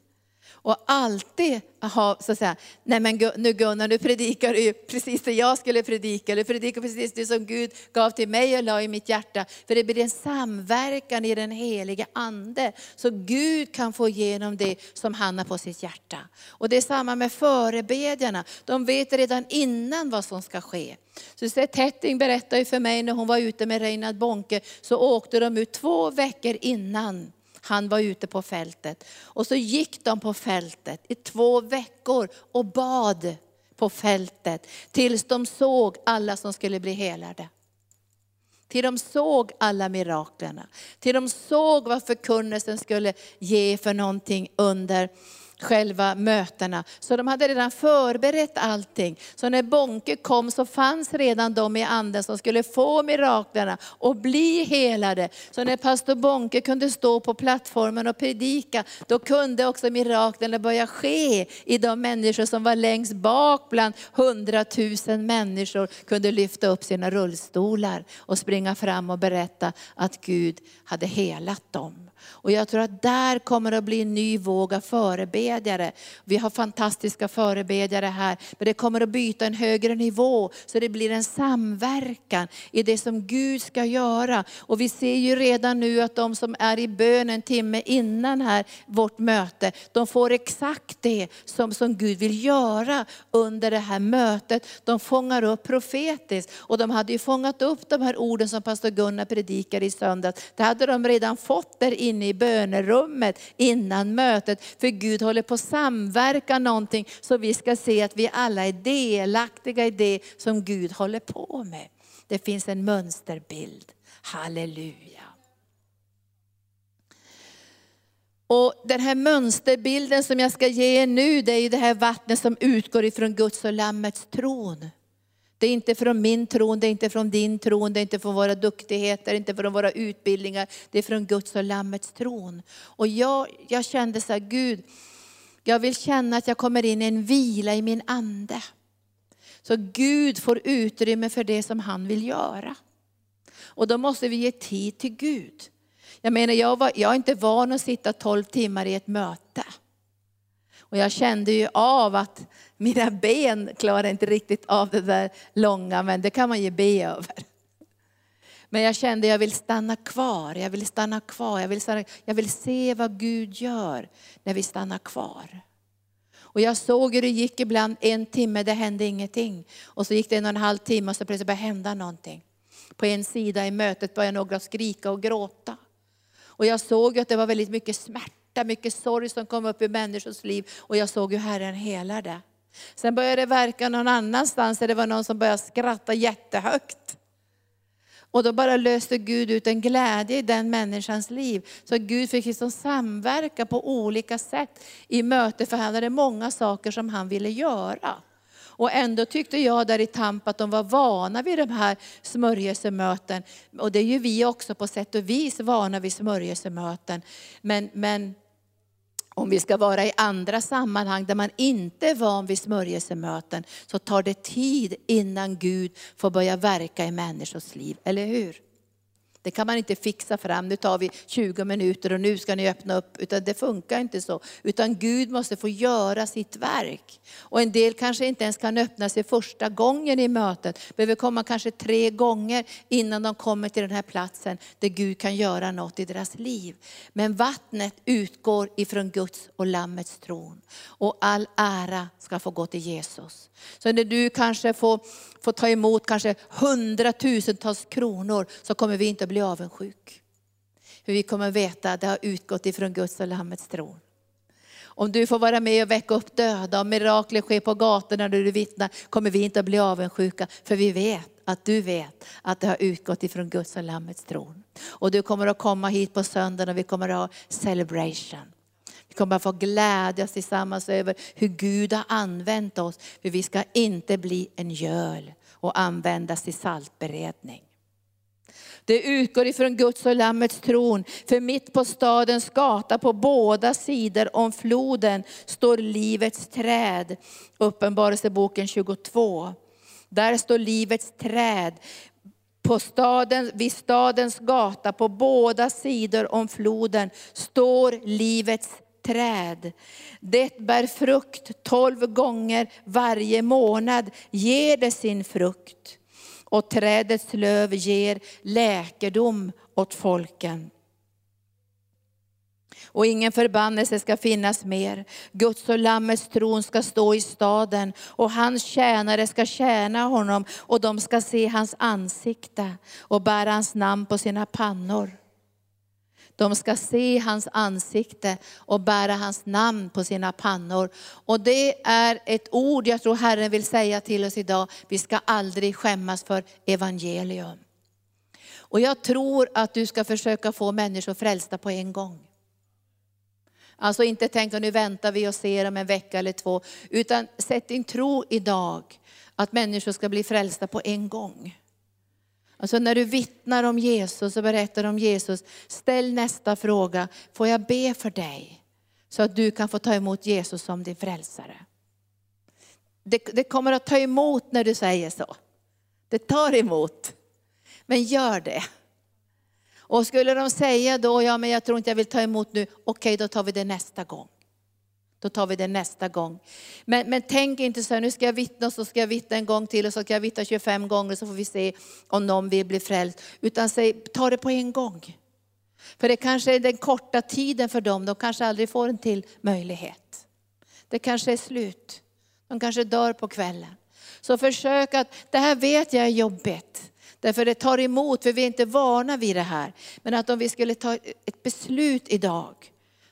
Och alltid ha, så att säga, nej men nu Gunnar, nu predikar du precis det jag skulle predika, eller predikar precis det som Gud gav till mig och la i mitt hjärta. För det blir en samverkan i den helige Ande, så Gud kan få igenom det som han har på sitt hjärta. Och det är samma med förebedjarna, de vet redan innan vad som ska ske. Så Tetting berättade för mig när hon var ute med Reinhard Bonke, så åkte de ut två veckor innan han var ute på fältet. Och så gick de på fältet i två veckor och bad på fältet tills de såg alla som skulle bli helade. Till de såg alla miraklerna. Till de såg vad förkunnelsen skulle ge för någonting under själva mötena. Så de hade redan förberett allting. Så när Bonke kom så fanns redan de i anden som skulle få miraklerna och bli helade. Så när pastor Bonke kunde stå på plattformen och predika, då kunde också miraklerna börja ske i de människor som var längst bak bland hundratusen människor, kunde lyfta upp sina rullstolar och springa fram och berätta att Gud hade helat dem. Och jag tror att där kommer det att bli en ny våg av förebedjare. Vi har fantastiska förebedjare här, men det kommer att byta en högre nivå. Så det blir en samverkan i det som Gud ska göra. Och vi ser ju redan nu att de som är i bön en timme innan här, vårt möte, de får exakt det som, som Gud vill göra under det här mötet. De fångar upp profetiskt. Och de hade ju fångat upp de här orden som pastor Gunnar predikade i söndags. Det hade de redan fått där inne i bönerummet innan mötet. För Gud håller på att samverka någonting så vi ska se att vi alla är delaktiga i det som Gud håller på med. Det finns en mönsterbild. Halleluja. Och den här mönsterbilden som jag ska ge er nu, det är ju det här vattnet som utgår ifrån Guds och Lammets tron. Det är inte från min tron, det är inte från din tron, det är inte från våra duktigheter, inte från våra utbildningar. Det är från Guds och Lammets tron. Och jag, jag kände så här, Gud, jag vill känna att jag kommer in i en vila i min ande. Så Gud får utrymme för det som han vill göra. Och då måste vi ge tid till Gud. Jag menar, jag, var, jag är inte van att sitta 12 timmar i ett möte. Och jag kände ju av att mina ben klarar inte riktigt av det där långa, men det kan man ju be över. Men jag kände att jag vill stanna kvar, jag vill stanna kvar, jag vill, stanna, jag vill se vad Gud gör när vi stannar kvar. Och jag såg hur det gick ibland en timme, det hände ingenting. Och så gick det en och en halv timme och så plötsligt började det hända någonting. På en sida i mötet började några skrika och gråta. Och jag såg att det var väldigt mycket smärta, mycket sorg som kom upp i människors liv. Och jag såg hur Herren helade. Sen började det verka någon annanstans, där det var någon som började skratta jättehögt. Och då bara löste Gud ut en glädje i den människans liv. Så Gud fick liksom samverka på olika sätt i möte, för han hade många saker som han ville göra. Och ändå tyckte jag där i Tampa att de var vana vid de här smörjelsemöten. Och det är ju vi också på sätt och vis vana vid smörjelsemöten. Men, men om vi ska vara i andra sammanhang där man inte är van vid smörjelsemöten, så tar det tid innan Gud får börja verka i människors liv, eller hur? Det kan man inte fixa fram, nu tar vi 20 minuter och nu ska ni öppna upp. Utan det funkar inte så. Utan Gud måste få göra sitt verk. Och en del kanske inte ens kan öppna sig första gången i mötet. Behöver komma kanske tre gånger innan de kommer till den här platsen där Gud kan göra något i deras liv. Men vattnet utgår ifrån Guds och Lammets tron. Och all ära ska få gå till Jesus. Så när du kanske får, får ta emot kanske hundratusentals kronor så kommer vi inte bli avundsjuk. För vi kommer veta att det har utgått ifrån Guds och Lammets tron. Om du får vara med och väcka upp döda, om mirakler sker på gatorna när du vittnar, kommer vi inte att bli avundsjuka. För vi vet att du vet att det har utgått ifrån Guds och Lammets tron. Och du kommer att komma hit på söndagen och vi kommer att ha celebration. Vi kommer att få glädjas tillsammans över hur Gud har använt oss. För vi ska inte bli en göl och användas till saltberedning. Det utgår ifrån Guds och Lammets tron. För mitt på stadens gata på båda sidor om floden står livets träd. Uppenbarelseboken 22. Där står livets träd. På staden, vid stadens gata på båda sidor om floden står livets träd. Det bär frukt tolv gånger varje månad, ger det sin frukt. Och trädets löv ger läkedom åt folken. Och ingen förbannelse ska finnas mer. Guds och Lammets tron ska stå i staden och hans tjänare ska tjäna honom och de ska se hans ansikte och bära hans namn på sina pannor. De ska se hans ansikte och bära hans namn på sina pannor. Och det är ett ord jag tror Herren vill säga till oss idag. Vi ska aldrig skämmas för evangelium. Och jag tror att du ska försöka få människor frälsta på en gång. Alltså inte tänka nu väntar vi och ser om en vecka eller två. Utan sätt din tro idag att människor ska bli frälsta på en gång. Alltså när du vittnar om Jesus och berättar om Jesus, ställ nästa fråga. Får jag be för dig? Så att du kan få ta emot Jesus som din frälsare. Det, det kommer att ta emot när du säger så. Det tar emot. Men gör det. Och skulle de säga då, ja men jag tror inte jag vill ta emot nu, okej då tar vi det nästa gång. Då tar vi det nästa gång. Men, men tänk inte så här, nu ska jag vittna och så ska jag vittna en gång till och så ska jag vittna 25 gånger så får vi se om någon vill bli frälst. Utan säg, ta det på en gång. För det kanske är den korta tiden för dem, de kanske aldrig får en till möjlighet. Det kanske är slut. De kanske dör på kvällen. Så försök att, det här vet jag är jobbigt. Därför det tar emot, för vi är inte vana vid det här. Men att om vi skulle ta ett beslut idag,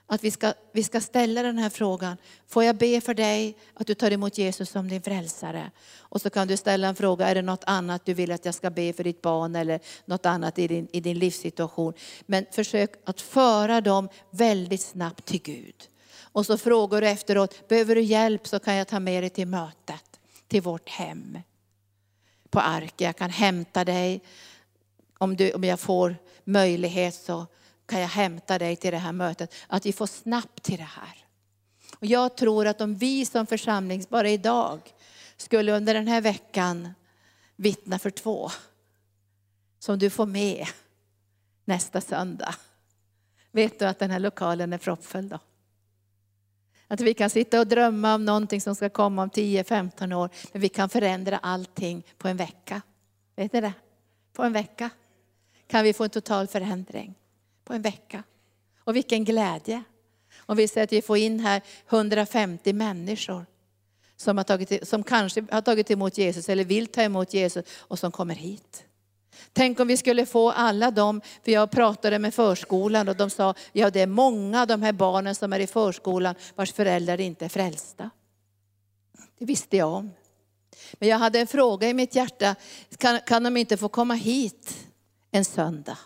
att vi ska, vi ska ställa den här frågan. Får jag be för dig att du tar emot Jesus som din frälsare? Och så kan du ställa en fråga, är det något annat du vill att jag ska be för ditt barn eller något annat i din, i din livssituation? Men försök att föra dem väldigt snabbt till Gud. Och så frågar du efteråt, behöver du hjälp så kan jag ta med dig till mötet, till vårt hem. På Arke, jag kan hämta dig. Om, du, om jag får möjlighet så kan jag hämta dig till det här mötet. Att vi får snabbt till det här. Och jag tror att om vi som församling, bara idag, skulle under den här veckan vittna för två, som du får med nästa söndag. Vet du att den här lokalen är proppfull då? Att vi kan sitta och drömma om någonting som ska komma om 10-15 år, men vi kan förändra allting på en vecka. Vet ni det? På en vecka kan vi få en total förändring på en vecka. Och vilken glädje. Om vi säger att vi får in här 150 människor som, har tagit, som kanske har tagit emot Jesus eller vill ta emot Jesus och som kommer hit. Tänk om vi skulle få alla dem, för jag pratade med förskolan och de sa, ja det är många av de här barnen som är i förskolan vars föräldrar inte är frälsta. Det visste jag om. Men jag hade en fråga i mitt hjärta, kan, kan de inte få komma hit en söndag?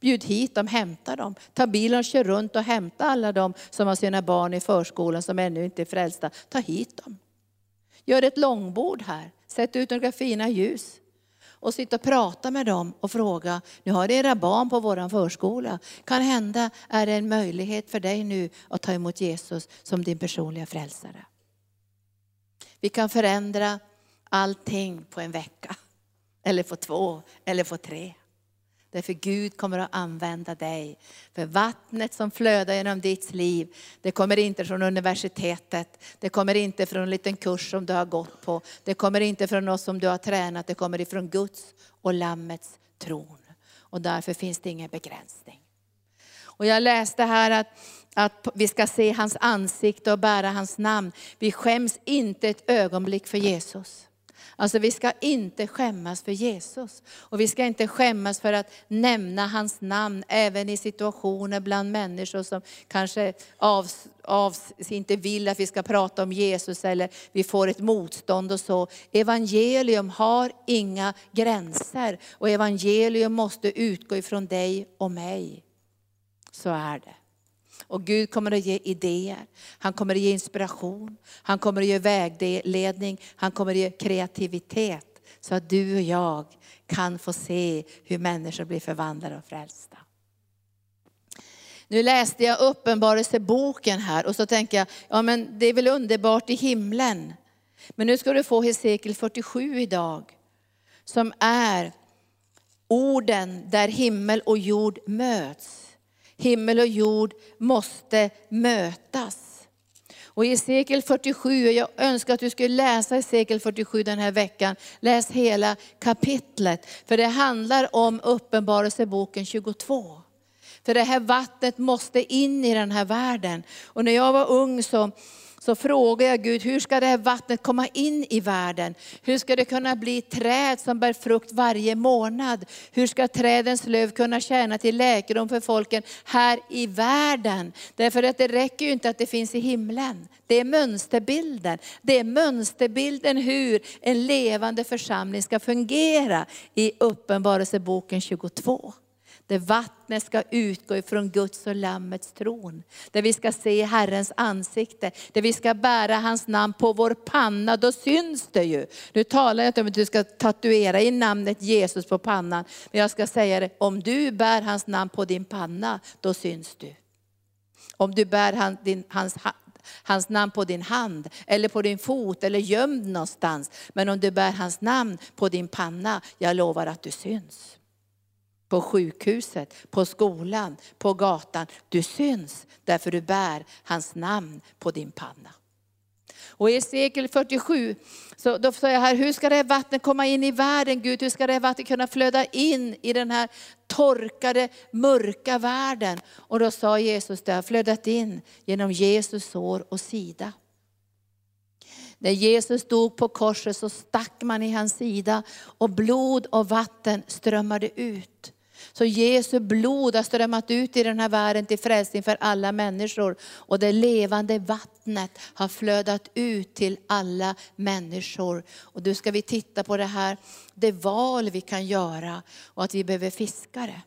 Bjud hit dem, hämta dem. Ta bilen och kör runt och hämta alla dem som har sina barn i förskolan som ännu inte är frälsta. Ta hit dem. Gör ett långbord här. Sätt ut några fina ljus. Och sitta och prata med dem och fråga, nu har era barn på vår förskola. Kan hända är det en möjlighet för dig nu att ta emot Jesus som din personliga frälsare. Vi kan förändra allting på en vecka. Eller på två, eller på tre. Därför Gud kommer att använda dig. För vattnet som flödar genom ditt liv, det kommer inte från universitetet. Det kommer inte från en liten kurs som du har gått på. Det kommer inte från något som du har tränat. Det kommer ifrån Guds och Lammets tron. Och därför finns det ingen begränsning. Och jag läste här att, att vi ska se hans ansikte och bära hans namn. Vi skäms inte ett ögonblick för Jesus. Alltså vi ska inte skämmas för Jesus. Och vi ska inte skämmas för att nämna hans namn även i situationer bland människor som kanske av, av, inte vill att vi ska prata om Jesus eller vi får ett motstånd och så. Evangelium har inga gränser och evangelium måste utgå ifrån dig och mig. Så är det. Och Gud kommer att ge idéer, han kommer att ge inspiration, han kommer att ge vägledning, han kommer att ge kreativitet. Så att du och jag kan få se hur människor blir förvandlade och frälsta. Nu läste jag Uppenbarelseboken här och så tänker jag, ja men det är väl underbart i himlen. Men nu ska du få Hesekiel 47 idag. Som är orden där himmel och jord möts. Himmel och jord måste mötas. Och i Hesekiel 47, jag önskar att du skulle läsa Hesekiel 47 den här veckan. Läs hela kapitlet, för det handlar om Uppenbarelseboken 22. För det här vattnet måste in i den här världen. Och när jag var ung så så frågar jag Gud, hur ska det här vattnet komma in i världen? Hur ska det kunna bli träd som bär frukt varje månad? Hur ska trädens löv kunna tjäna till läkedom för folken här i världen? Därför att det räcker ju inte att det finns i himlen. Det är mönsterbilden. Det är mönsterbilden hur en levande församling ska fungera i Uppenbarelseboken 22. Där vattnet ska utgå ifrån Guds och Lammets tron. Där vi ska se Herrens ansikte, där vi ska bära hans namn på vår panna. Då syns det ju. Nu talar jag inte om att du ska tatuera in namnet Jesus på pannan. Men jag ska säga det, om du bär hans namn på din panna, då syns du. Om du bär hans, din, hans, hans namn på din hand eller på din fot eller gömd någonstans. Men om du bär hans namn på din panna, jag lovar att du syns på sjukhuset, på skolan, på gatan. Du syns därför du bär hans namn på din panna. Och i Sekel 47, så då sa jag här, hur ska det här vattnet komma in i världen Gud? Hur ska det här vattnet kunna flöda in i den här torkade, mörka världen? Och då sa Jesus, det har flödat in genom Jesus sår och sida. När Jesus dog på korset så stack man i hans sida och blod och vatten strömmade ut. Så Jesu blod har strömmat ut i den här världen till frälsning för alla människor. Och det levande vattnet har flödat ut till alla människor. Och nu ska vi titta på det här, det val vi kan göra och att vi behöver fiskare.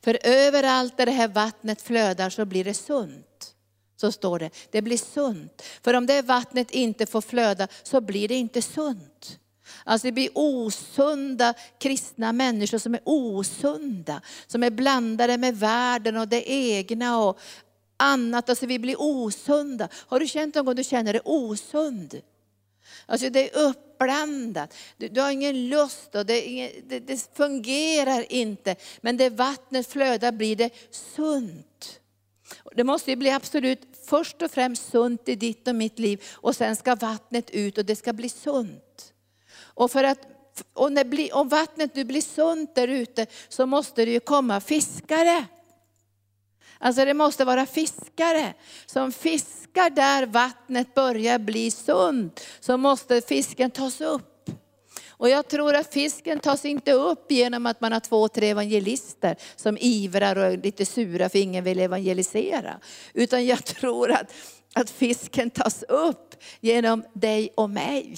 För överallt där det här vattnet flödar så blir det sunt. Så står det, det blir sunt. För om det vattnet inte får flöda så blir det inte sunt. Alltså det blir osunda kristna människor som är osunda, som är blandade med världen och det egna och annat. Alltså vi blir osunda. Har du känt någon gång du känner dig osund? Alltså det är uppblandat. Du, du har ingen lust och det, ingen, det, det, fungerar inte. Men det vattnet flödar blir det sunt. Det måste ju bli absolut först och främst sunt i ditt och mitt liv och sen ska vattnet ut och det ska bli sunt. Och för att och när bli, om vattnet nu blir sunt där ute så måste det ju komma fiskare. Alltså det måste vara fiskare som fiskar där vattnet börjar bli sunt. Så måste fisken tas upp. Och jag tror att fisken tas inte upp genom att man har två, tre evangelister som ivrar och är lite sura för ingen vill evangelisera. Utan jag tror att, att fisken tas upp genom dig och mig.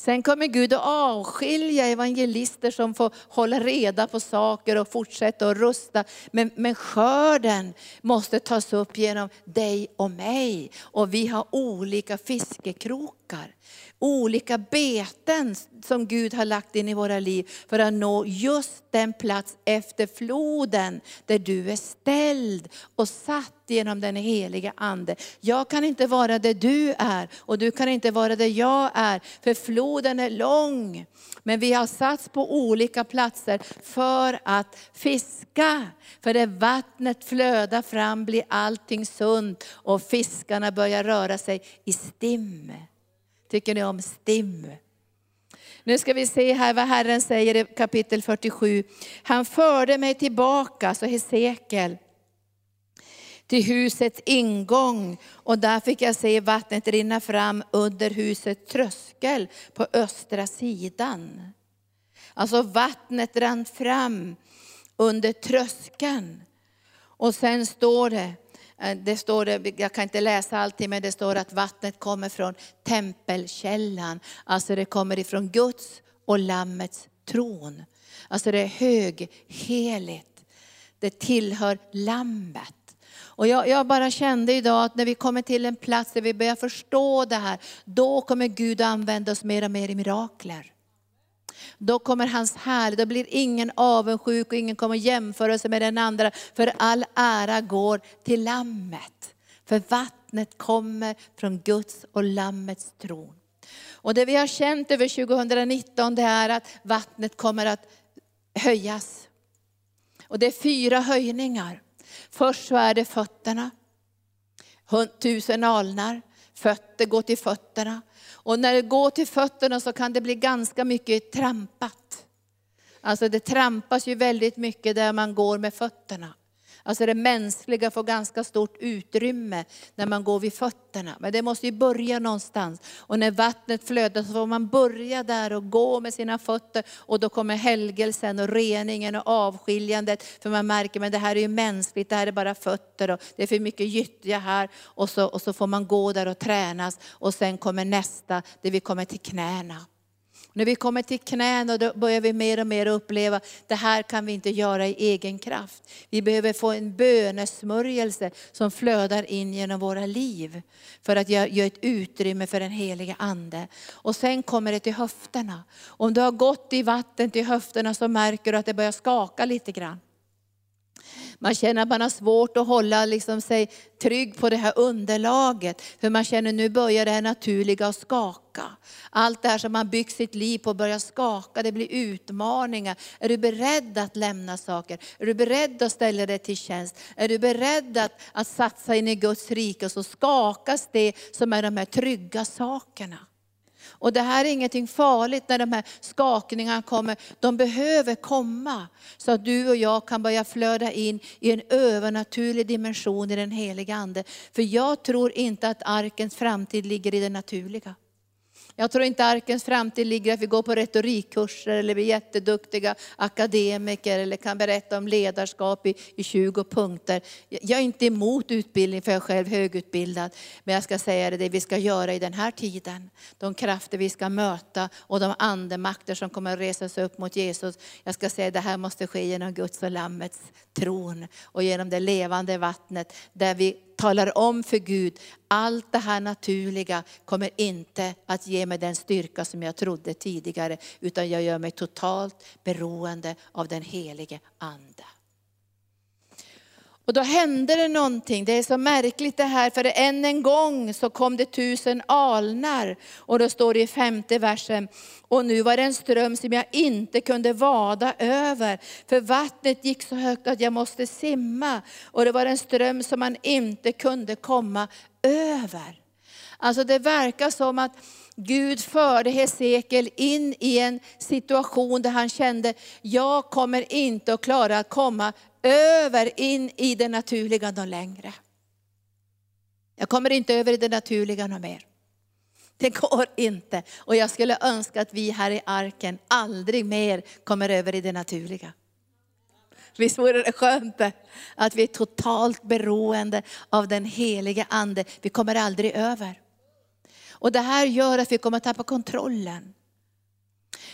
Sen kommer Gud att avskilja evangelister som får hålla reda på saker och fortsätta att rusta. Men, men skörden måste tas upp genom dig och mig. Och vi har olika fiskekrokar olika beten som Gud har lagt in i våra liv för att nå just den plats efter floden där du är ställd och satt genom den heliga Ande. Jag kan inte vara det du är och du kan inte vara det jag är, för floden är lång. Men vi har satts på olika platser för att fiska. För när vattnet flödar fram blir allting sunt och fiskarna börjar röra sig i stim. Tycker ni om STIM? Nu ska vi se här vad Herren säger i kapitel 47. Han förde mig tillbaka, så Hesekiel, till husets ingång och där fick jag se vattnet rinna fram under husets tröskel på östra sidan. Alltså vattnet rann fram under tröskeln. Och sen står det, eh, det står det, jag kan inte läsa allting, men det står att vattnet kommer från tempelkällan. Alltså det kommer ifrån Guds och Lammets tron. Alltså det är högheligt. Det tillhör Lammet. Och jag, jag, bara kände idag att när vi kommer till en plats där vi börjar förstå det här, då kommer Gud att använda oss mer och mer i mirakler. Då kommer hans härlighet, då blir ingen avundsjuk och ingen kommer jämföra sig med den andra. För all ära går till Lammet. För vattnet kommer från Guds och Lammets tron. Och det vi har känt över 2019 det är att vattnet kommer att höjas. Och det är fyra höjningar. Först så är det fötterna. Tusen alnar, fötter går till fötterna. Och när det går till fötterna så kan det bli ganska mycket trampat. Alltså det trampas ju väldigt mycket där man går med fötterna. Alltså det mänskliga får ganska stort utrymme när man går vid fötterna. Men det måste ju börja någonstans. Och när vattnet flödar så får man börja där och gå med sina fötter. Och då kommer helgelsen och reningen och avskiljandet. För man märker att det här är ju mänskligt, det här är bara fötter och det är för mycket gyttja här. Och så, och så får man gå där och tränas. Och sen kommer nästa, där vi kommer till knäna. När vi kommer till knäna då börjar vi mer och mer uppleva, att det här kan vi inte göra i egen kraft. Vi behöver få en bönesmörjelse som flödar in genom våra liv. För att ge ett utrymme för den heliga Ande. Och sen kommer det till höfterna. Om du har gått i vatten till höfterna så märker du att det börjar skaka lite grann. Man känner att man har svårt att hålla liksom sig trygg på det här underlaget. För man känner att nu börjar det här naturliga att skaka. Allt det här som man byggt sitt liv på börjar skaka, det blir utmaningar. Är du beredd att lämna saker? Är du beredd att ställa dig till tjänst? Är du beredd att, att satsa in i Guds rike? och Så skakas det som är de här trygga sakerna. Och det här är ingenting farligt när de här skakningarna kommer. De behöver komma så att du och jag kan börja flöda in i en övernaturlig dimension i den heliga Ande. För jag tror inte att arkens framtid ligger i det naturliga. Jag tror inte arkens framtid ligger att vi går på retorikkurser eller blir jätteduktiga akademiker eller kan berätta om ledarskap i, i 20 punkter. Jag är inte emot utbildning för jag är själv högutbildad. Men jag ska säga det, det vi ska göra i den här tiden. De krafter vi ska möta och de andemakter som kommer att resa sig upp mot Jesus. Jag ska säga det här måste ske genom Guds och Lammets tron och genom det levande vattnet där vi talar om för Gud, allt det här naturliga kommer inte att ge mig den styrka som jag trodde tidigare, utan jag gör mig totalt beroende av den helige Ande. Och då hände det någonting. Det är så märkligt det här, för än en gång så kom det tusen alnar. Och då står det i femte versen, och nu var det en ström som jag inte kunde vada över. För vattnet gick så högt att jag måste simma. Och det var en ström som man inte kunde komma över. Alltså det verkar som att Gud förde Hesekiel in i en situation där han kände, jag kommer inte att klara att komma över in i det naturliga någon längre. Jag kommer inte över i det naturliga något mer. Det går inte. Och jag skulle önska att vi här i arken aldrig mer kommer över i det naturliga. Visst vore det skönt att vi är totalt beroende av den Helige ande. Vi kommer aldrig över. Och det här gör att vi kommer tappa kontrollen.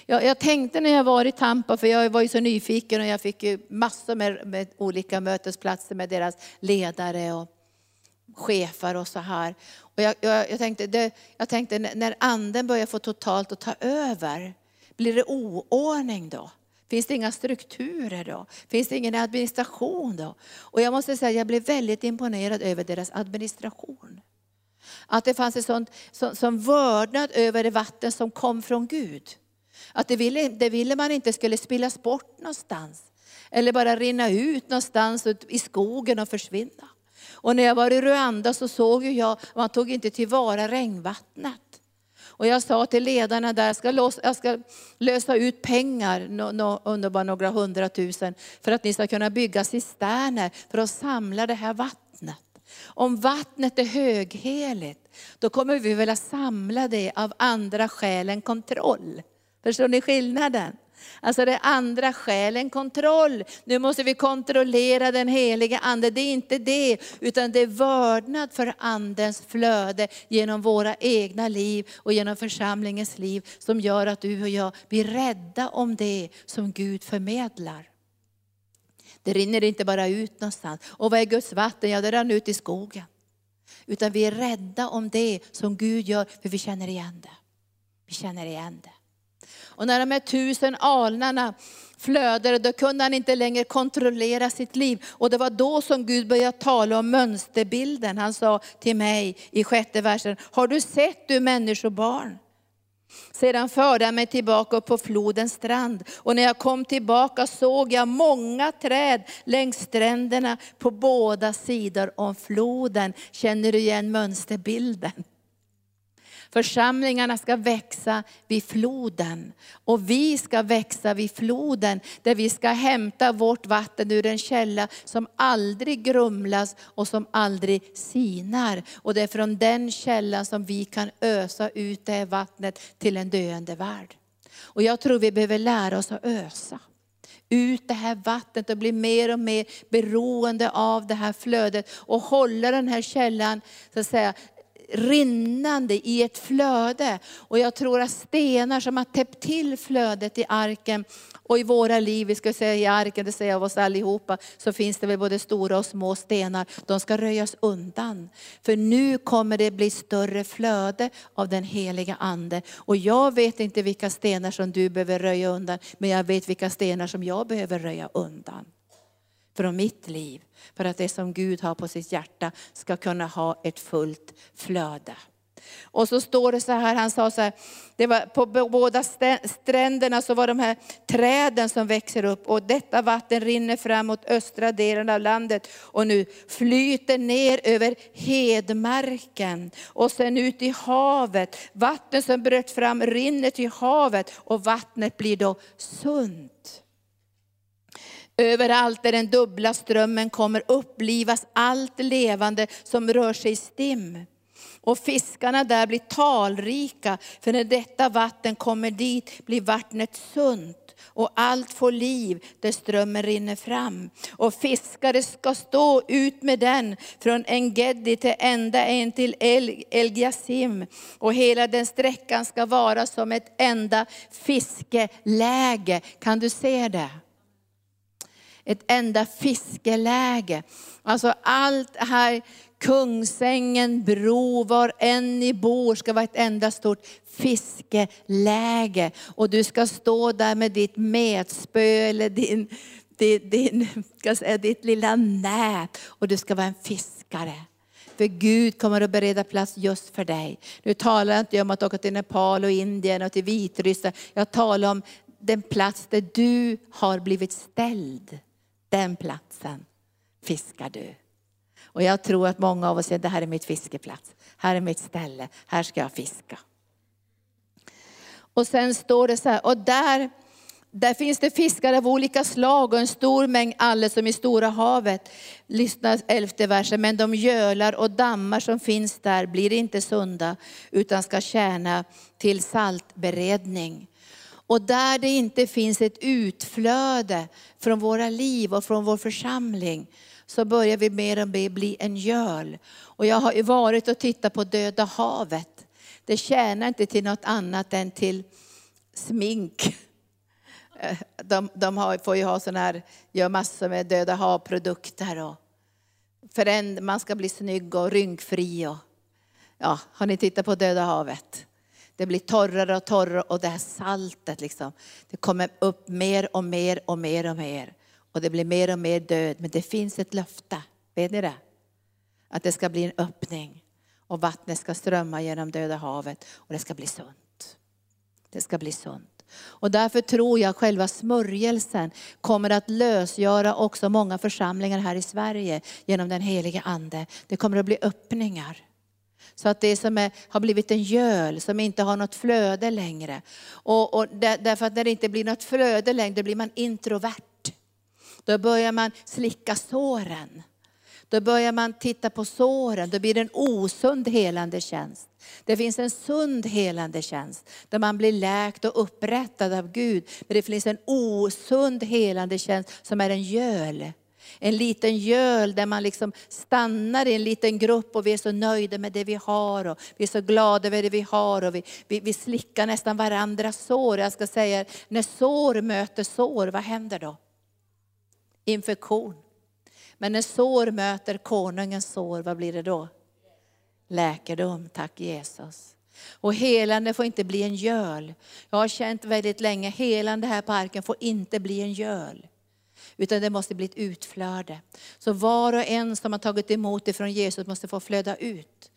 Jag, jag, tänkte när jag var i Tampa, för jag var ju så nyfiken och jag fick ju massor med, med olika mötesplatser med deras ledare och chefer och så här. Och jag, jag, jag, tänkte, det, jag tänkte när anden börjar få totalt att ta över, blir det oordning då? Finns det inga strukturer då? Finns det ingen administration då? Och jag måste säga, jag blev väldigt imponerad över deras administration. Att det fanns en sån, sån, sån vördnad över det vatten som kom från Gud. Att det ville, det ville man inte skulle spillas bort någonstans. Eller bara rinna ut någonstans i skogen och försvinna. Och när jag var i Rwanda så såg jag att man tog inte tillvara regnvattnet. Och jag sa till ledarna där, jag ska, lösa, jag ska lösa ut pengar, no, no, under bara några hundratusen, för att ni ska kunna bygga cisterner för att samla det här vattnet. Om vattnet är högheligt, då kommer vi vilja samla det av andra skäl än kontroll. Förstår ni skillnaden? Alltså det andra skäl än kontroll. Nu måste vi kontrollera den heliga ande. Det är inte det, utan det är vördnad för andens flöde genom våra egna liv och genom församlingens liv som gör att du och jag blir rädda om det som Gud förmedlar. Det rinner inte bara ut någonstans. Och vad är Guds vatten? Ja, det rann ut i skogen. Utan vi är rädda om det som Gud gör, för vi känner igen det. Vi känner igen det. Och när de här tusen alnarna flödade, då kunde han inte längre kontrollera sitt liv. Och det var då som Gud började tala om mönsterbilden. Han sa till mig i sjätte versen, har du sett du människobarn? Sedan förde han mig tillbaka upp på flodens strand. Och när jag kom tillbaka såg jag många träd längs stränderna på båda sidor om floden. Känner du igen mönsterbilden? Församlingarna ska växa vid floden. Och vi ska växa vid floden, där vi ska hämta vårt vatten ur en källa som aldrig grumlas och som aldrig sinar. Och det är från den källan som vi kan ösa ut det här vattnet till en döende värld. Och jag tror vi behöver lära oss att ösa ut det här vattnet och bli mer och mer beroende av det här flödet och hålla den här källan så att säga, rinnande i ett flöde. Och jag tror att stenar som har täppt till flödet i arken och i våra liv, vi ska säga i arken, det säger jag av oss allihopa, så finns det väl både stora och små stenar. De ska röjas undan. För nu kommer det bli större flöde av den heliga Ande. Och jag vet inte vilka stenar som du behöver röja undan, men jag vet vilka stenar som jag behöver röja undan från mitt liv. För att det som Gud har på sitt hjärta ska kunna ha ett fullt flöde. Och så står det så här, han sa så här, det var på båda stränderna så var de här träden som växer upp och detta vatten rinner fram mot östra delen av landet och nu flyter ner över hedmarken och sen ut i havet. Vatten som bröt fram rinner till havet och vattnet blir då sunt. Överallt där den dubbla strömmen kommer upplivas allt levande som rör sig i stim. Och fiskarna där blir talrika, för när detta vatten kommer dit blir vattnet sunt och allt får liv där strömmen rinner fram. Och fiskare ska stå ut med den från Engedi till ända en till El Elgiasim. Och hela den sträckan ska vara som ett enda fiskeläge. Kan du se det? Ett enda fiskeläge. Alltså allt här, Kungsängen, Bro, var än ni bor ska vara ett enda stort fiskeläge. Och du ska stå där med ditt metspö eller din, din, din, ska säga, ditt lilla nät och du ska vara en fiskare. För Gud kommer att bereda plats just för dig. Nu talar jag inte om att åka till Nepal och Indien och till Vitryssland. Jag talar om den plats där du har blivit ställd den platsen fiskar du. Och jag tror att många av oss säger, det här är mitt fiskeplats. Här är mitt ställe, här ska jag fiska. Och sen står det så här, och där, där finns det fiskar av olika slag och en stor mängd alla som i stora havet. Lyssna elfte versen, men de gölar och dammar som finns där blir inte sunda utan ska tjäna till saltberedning. Och där det inte finns ett utflöde från våra liv och från vår församling, så börjar vi mer och mer bli en göl. Och jag har ju varit och tittat på Döda havet. Det tjänar inte till något annat än till smink. Eh, de, de har, får ju ha sån här, gör massor med Döda havprodukter. Och för en, man ska bli snygg och rynkfri. Och, ja, har ni tittat på Döda havet? Det blir torrare och torrare och det här saltet liksom, det kommer upp mer och mer och mer och mer. Och det blir mer och mer död. Men det finns ett löfte, vet ni det? Att det ska bli en öppning och vattnet ska strömma genom Döda havet och det ska bli sunt. Det ska bli sunt. Och därför tror jag själva smörjelsen kommer att lösgöra också många församlingar här i Sverige genom den heliga Ande. Det kommer att bli öppningar. Så att det som är, har blivit en göl som inte har något flöde längre. Och, och där, därför att när det inte blir något flöde längre, då blir man introvert. Då börjar man slicka såren. Då börjar man titta på såren, då blir det en osund helande tjänst. Det finns en sund helande tjänst, där man blir läkt och upprättad av Gud. Men det finns en osund helande tjänst som är en göl. En liten göl där man liksom stannar i en liten grupp och vi är så nöjda med det vi har och vi är så glada över det vi har och vi, vi, vi slickar nästan varandras sår. Jag ska säga, när sår möter sår, vad händer då? Infektion. Men när sår möter konungens sår, vad blir det då? Läkedom, tack Jesus. Och helande får inte bli en göl. Jag har känt väldigt länge, helande här på arken får inte bli en göl. Utan det måste bli ett utflöde. Så var och en som har tagit emot ifrån Jesus måste få flöda ut.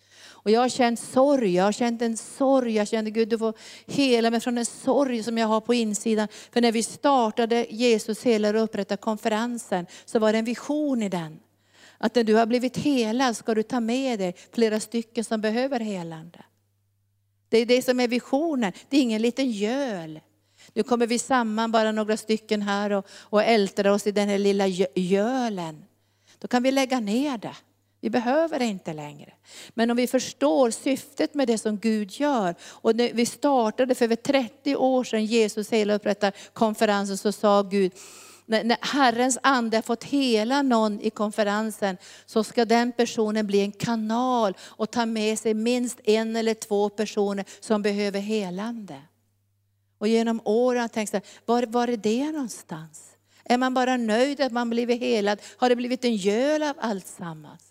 Och jag har känt sorg, jag har känt en sorg. Jag kände Gud du får hela mig från en sorg som jag har på insidan. För när vi startade Jesus helar och upprättade konferensen så var det en vision i den. Att när du har blivit helad ska du ta med dig flera stycken som behöver helande. Det är det som är visionen, det är ingen liten göl. Nu kommer vi samman bara några stycken här och, och ältar oss i den här lilla gölen. Då kan vi lägga ner det. Vi behöver det inte längre. Men om vi förstår syftet med det som Gud gör. Och när vi startade för över 30 år sedan, Jesus hela upprättar konferensen, så sa Gud, när Herrens ande har fått hela någon i konferensen så ska den personen bli en kanal och ta med sig minst en eller två personer som behöver helande. Och genom åren har jag tänkt, var, var är det någonstans? Är man bara nöjd att man blivit helad? Har det blivit en göl av allt sammans?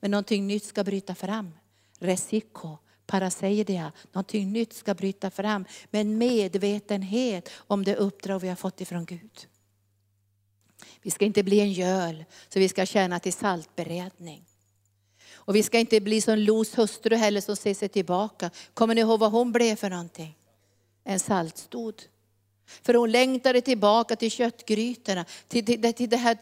Men någonting nytt ska bryta fram. Resiko, paraseidia, någonting nytt ska bryta fram med en medvetenhet om det uppdrag vi har fått ifrån Gud. Vi ska inte bli en göl så vi ska tjäna till saltberedning. Och vi ska inte bli som Los hustru heller som ser sig tillbaka. Kommer ni ihåg vad hon blev för någonting? En saltstod. För hon längtade tillbaka till köttgrytorna, till, till, till det här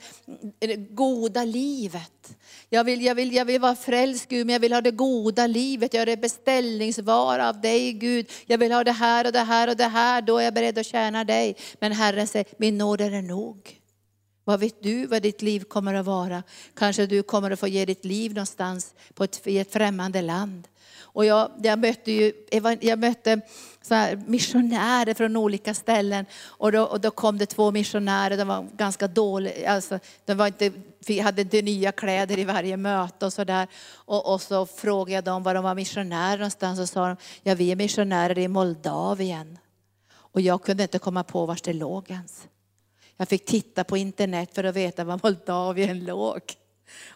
eh, goda livet. Jag vill, jag, vill, jag vill vara frälst Gud, men jag vill ha det goda livet. Jag är beställningsvara av dig Gud. Jag vill ha det här och det här och det här, då är jag beredd att tjäna dig. Men Herren säger, min nåd är nog. Vad vet du vad ditt liv kommer att vara? Kanske du kommer att få ge ditt liv någonstans på ett, i ett främmande land. Och jag, jag mötte, ju, jag mötte så här missionärer från olika ställen. Och då, och då kom det två missionärer, de var ganska dåliga, alltså, de var inte, hade inte nya kläder i varje möte och sådär. Och, och så frågade jag dem var de var missionärer någonstans och sa de, ja vi är missionärer i Moldavien. Och jag kunde inte komma på var det låg ens. Jag fick titta på internet för att veta var Moldavien låg.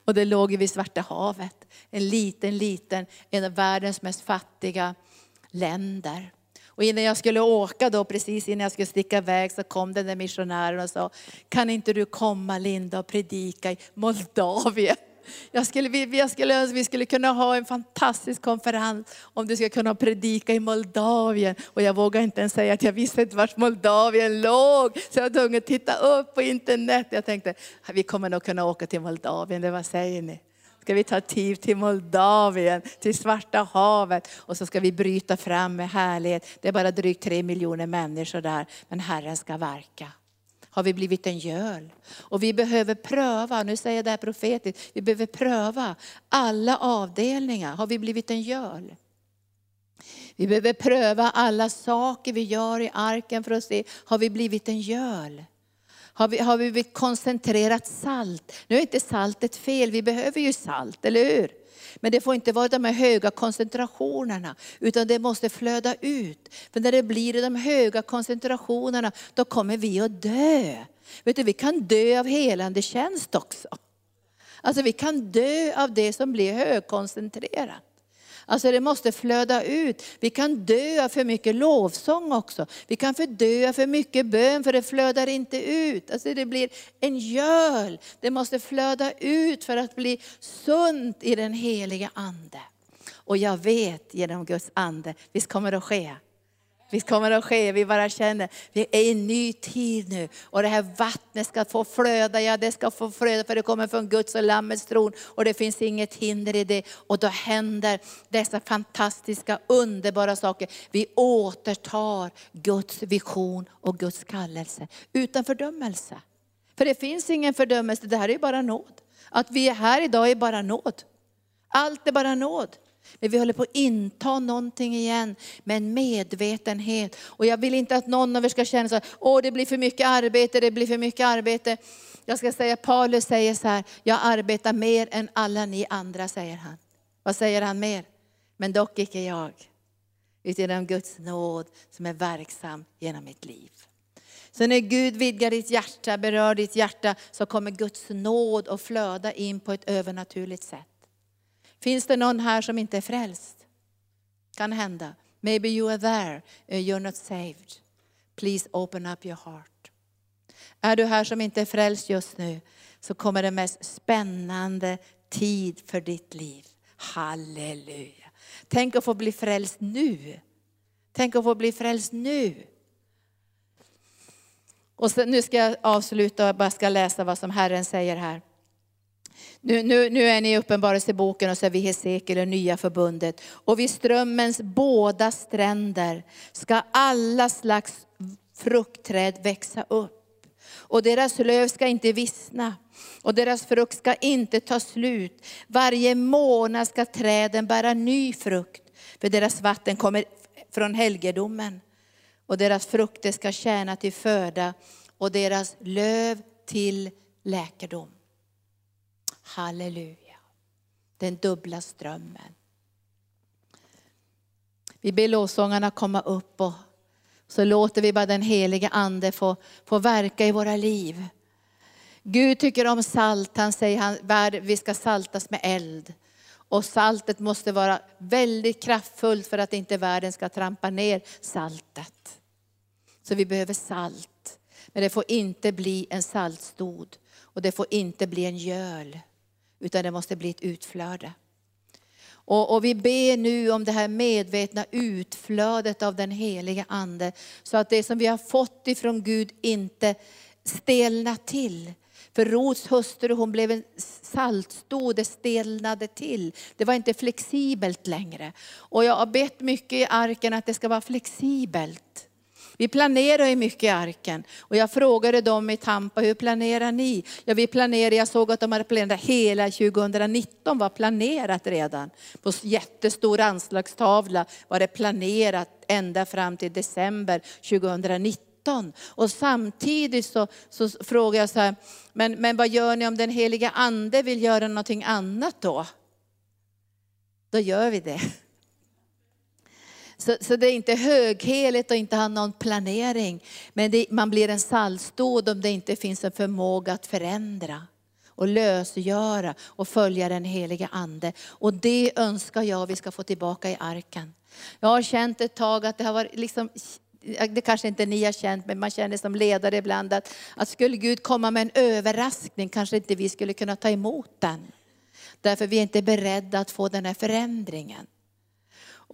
Och det låg vid Svarta havet. En liten, liten, en av världens mest fattiga länder. Och innan jag skulle åka då, precis innan jag skulle sticka iväg, så kom den där missionären och sa, kan inte du komma Linda och predika i Moldavien? Jag skulle, jag skulle önska vi skulle kunna ha en fantastisk konferens om du ska kunna predika i Moldavien. Och jag vågar inte ens säga att jag visste inte vart Moldavien låg. Så jag var tvungen att titta upp på internet. Jag tänkte, vi kommer nog kunna åka till Moldavien, det vad säger ni? Ska vi ta tid till Moldavien, till Svarta havet och så ska vi bryta fram med härlighet. Det är bara drygt tre miljoner människor där, men Herren ska verka har vi blivit en göl. Och vi behöver pröva, nu säger jag det här profetiskt, vi behöver pröva alla avdelningar. Har vi blivit en göl? Vi behöver pröva alla saker vi gör i arken för att se, har vi blivit en göl? Har vi, har vi blivit koncentrerat salt? Nu är inte saltet fel, vi behöver ju salt, eller hur? Men det får inte vara de här höga koncentrationerna, utan det måste flöda ut. För när det blir de höga koncentrationerna, då kommer vi att dö. Vet du, vi kan dö av helande tjänst också. Alltså vi kan dö av det som blir högkoncentrerat. Alltså det måste flöda ut. Vi kan dö för mycket lovsång också. Vi kan dö för mycket bön för det flödar inte ut. Alltså det blir en göl. Det måste flöda ut för att bli sunt i den heliga ande. Och jag vet genom Guds ande, visst kommer det att ske. Visst kommer det att ske, vi bara känner, vi är i en ny tid nu. Och det här vattnet ska få flöda, ja det ska få flöda för det kommer från Guds och Lammets tron. Och det finns inget hinder i det. Och då händer dessa fantastiska, underbara saker. Vi återtar Guds vision och Guds kallelse utan fördömelse. För det finns ingen fördömelse, det här är bara nåd. Att vi är här idag är bara nåd. Allt är bara nåd. Men vi håller på att inta någonting igen med en medvetenhet. Och jag vill inte att någon av er ska känna så här, åh det blir för mycket arbete, det blir för mycket arbete. Jag ska säga, Paulus säger så här, jag arbetar mer än alla ni andra, säger han. Vad säger han mer? Men dock icke jag, utan Guds nåd som är verksam genom mitt liv. Så när Gud vidgar ditt hjärta, berör ditt hjärta, så kommer Guds nåd att flöda in på ett övernaturligt sätt. Finns det någon här som inte är frälst? Kan hända. Maybe you are there, you're not saved. Please open up your heart. Är du här som inte är frälst just nu, så kommer det mest spännande tid för ditt liv. Halleluja. Tänk att få bli frälst nu. Tänk att få bli frälst nu. Och sen, nu ska jag avsluta och bara ska läsa vad som Herren säger här. Nu, nu, nu är ni i Uppenbarelseboken och så är vi Hesekiel, det nya förbundet. Och vid strömmens båda stränder ska alla slags fruktträd växa upp. Och deras löv ska inte vissna och deras frukt ska inte ta slut. Varje månad ska träden bära ny frukt, för deras vatten kommer från helgedomen. Och deras frukter ska tjäna till föda och deras löv till läkedom. Halleluja. Den dubbla strömmen. Vi ber lovsångarna komma upp och så låter vi bara den heliga ande få, få verka i våra liv. Gud tycker om salt, han säger att vi ska saltas med eld. Och saltet måste vara väldigt kraftfullt för att inte världen ska trampa ner saltet. Så vi behöver salt. Men det får inte bli en saltstod och det får inte bli en göl utan det måste bli ett utflöde. Och, och, vi ber nu om det här medvetna utflödet av den heliga Ande. Så att det som vi har fått ifrån Gud inte stelnar till. För Rots hustru hon blev en saltstod, det stelnade till. Det var inte flexibelt längre. Och jag har bett mycket i arken att det ska vara flexibelt. Vi planerar ju mycket i arken. Och jag frågade dem i Tampa, hur planerar ni? Ja, vi planerar, jag såg att de hade planerat hela 2019 var planerat redan. På jättestor anslagstavla var det planerat ända fram till december 2019. Och samtidigt så, så frågar jag så här, men, men vad gör ni om den heliga ande vill göra någonting annat då? Då gör vi det. Så, så det är inte högheligt och inte ha någon planering. Men det, man blir en saltstod om det inte finns en förmåga att förändra och lösgöra och följa den heliga ande. Och det önskar jag vi ska få tillbaka i arken. Jag har känt ett tag att det har varit liksom det kanske inte ni har känt, men man känner som ledare ibland att, att skulle Gud komma med en överraskning kanske inte vi skulle kunna ta emot den. Därför vi är inte beredda att få den här förändringen.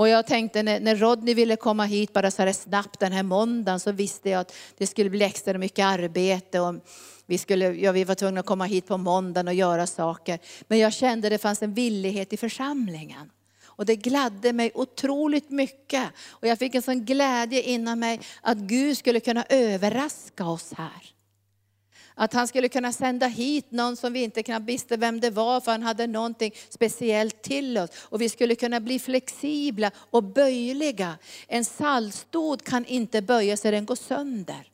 Och jag tänkte när, när Rodney ville komma hit bara så här snabbt den här måndagen så visste jag att det skulle bli extra mycket arbete. Och vi, skulle, ja, vi var tvungna att komma hit på måndagen och göra saker. Men jag kände att det fanns en villighet i församlingen. Och det gladde mig otroligt mycket. Och jag fick en sån glädje inom mig att Gud skulle kunna överraska oss här. Att han skulle kunna sända hit någon som vi inte knappt visste vem det var, för han hade någonting speciellt till oss. Och vi skulle kunna bli flexibla och böjliga. En saltstod kan inte böja sig, den går sönder.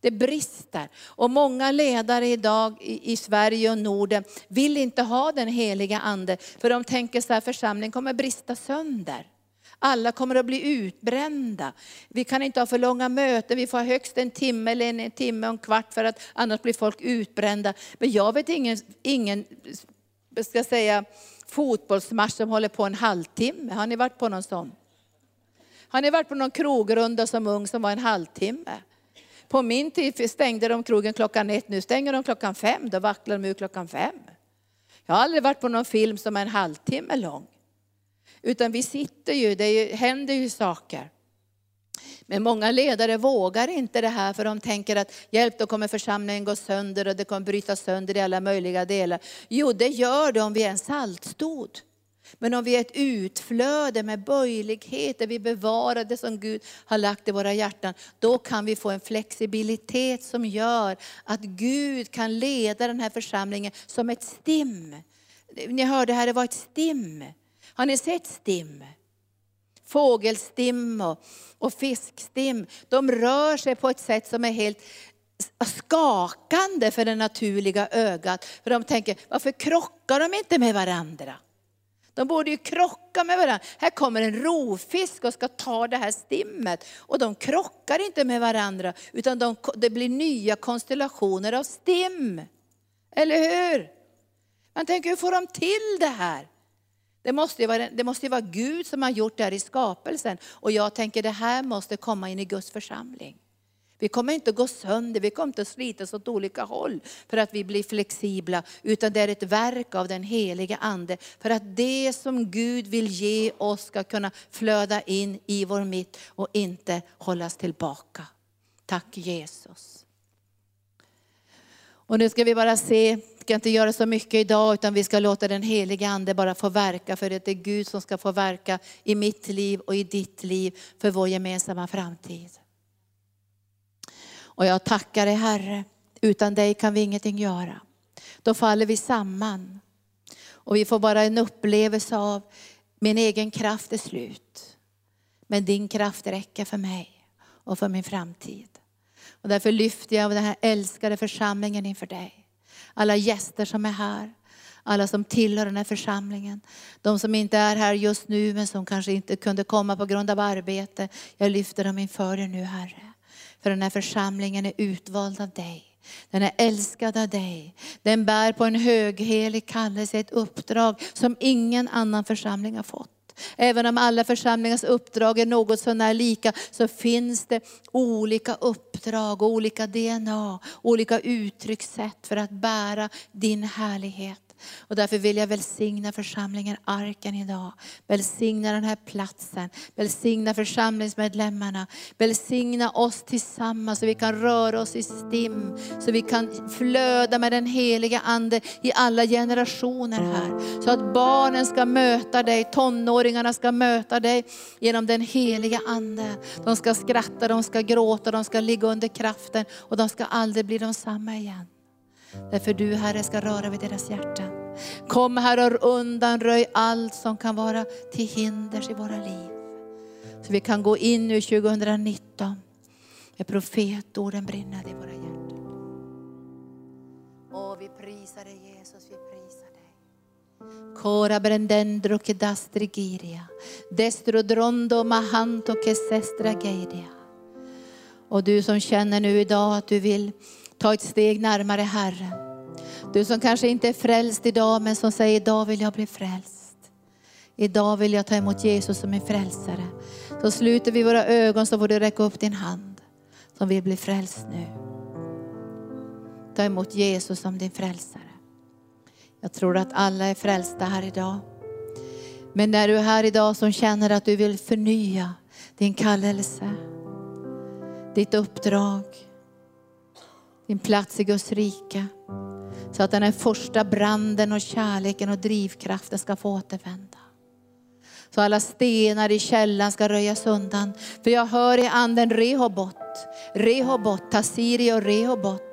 Det brister. Och många ledare idag i, i Sverige och Norden vill inte ha den heliga ande, för de tänker så här, församlingen kommer brista sönder. Alla kommer att bli utbrända. Vi kan inte ha för långa möten, vi får ha högst en timme eller en timme och en kvart för att annars blir folk utbrända. Men jag vet ingen, ingen ska säga, fotbollsmatch som håller på en halvtimme. Har ni varit på någon sån? Har ni varit på någon krogrunda som ung som var en halvtimme? På min tid stängde de krogen klockan ett, nu stänger de klockan fem. Då vacklar de ur klockan fem. Jag har aldrig varit på någon film som är en halvtimme lång. Utan vi sitter ju, det händer ju saker. Men många ledare vågar inte det här för de tänker att hjälp då kommer församlingen gå sönder och det kommer bryta sönder i alla möjliga delar. Jo det gör det om vi är en saltstod. Men om vi är ett utflöde med böjlighet, där vi bevarar det som Gud har lagt i våra hjärtan, då kan vi få en flexibilitet som gör att Gud kan leda den här församlingen som ett stim. Ni hörde här, det var ett stim. Har ni sett stim? Fågelstim och, och fiskstim. De rör sig på ett sätt som är helt skakande för det naturliga ögat. För de tänker, varför krockar de inte med varandra? De borde ju krocka med varandra. Här kommer en rovfisk och ska ta det här stimmet. Och de krockar inte med varandra, utan de, det blir nya konstellationer av stim. Eller hur? Man tänker, hur får de till det här? Det måste, ju vara, det måste ju vara Gud som har gjort det här i skapelsen. Och jag tänker, det här måste komma in i Guds församling. Vi kommer inte att gå sönder, vi kommer inte att slitas åt olika håll för att vi blir flexibla. Utan det är ett verk av den heliga Ande. För att det som Gud vill ge oss ska kunna flöda in i vår mitt och inte hållas tillbaka. Tack Jesus. Och nu ska vi bara se, vi ska inte göra så mycket idag utan vi ska låta den heliga Ande bara få verka. För det är Gud som ska få verka i mitt liv och i ditt liv för vår gemensamma framtid. Och jag tackar dig Herre, utan dig kan vi ingenting göra. Då faller vi samman. Och vi får bara en upplevelse av, min egen kraft är slut. Men din kraft räcker för mig och för min framtid. Och därför lyfter jag den här älskade församlingen inför dig. Alla gäster som är här, alla som tillhör den här församlingen. De som inte är här just nu men som kanske inte kunde komma på grund av arbete. Jag lyfter dem inför dig nu Herre. För den här församlingen är utvald av dig. Den är älskad av dig. Den bär på en höghelig kallelse, ett uppdrag som ingen annan församling har fått. Även om alla församlingars uppdrag är något sånär lika så finns det olika uppdrag, olika DNA, olika uttryckssätt för att bära din härlighet. Och därför vill jag välsigna församlingen Arken idag. Välsigna den här platsen. Välsigna församlingsmedlemmarna. Välsigna oss tillsammans så vi kan röra oss i stim. Så vi kan flöda med den heliga Ande i alla generationer här. Så att barnen ska möta dig, tonåringarna ska möta dig genom den heliga Ande. De ska skratta, de ska gråta, de ska ligga under kraften och de ska aldrig bli de samma igen. Därför du Herre ska röra vid deras hjärtan. Kom Herre och undanröj allt som kan vara till hinders i våra liv. Så vi kan gå in nu 2019 med profetorden brinnande i våra hjärtan. Åh, vi prisar dig Jesus, vi prisar dig. Kora brendendro kedastri giria, destro drondo mahanto kesestra sestra geidia. Och du som känner nu idag att du vill ta ett steg närmare Herren. Du som kanske inte är frälst idag men som säger idag vill jag bli frälst. Idag vill jag ta emot Jesus som min frälsare. Så sluter vi våra ögon så får du räcka upp din hand som vill bli frälst nu. Ta emot Jesus som din frälsare. Jag tror att alla är frälsta här idag. Men när du är här idag som känner att du vill förnya din kallelse, ditt uppdrag, din plats i Guds rike. Så att den här första branden och kärleken och drivkraften ska få återvända. Så alla stenar i källan ska röjas undan. För jag hör i anden Rehobot, Rehobot, Tassiri och Rehobot.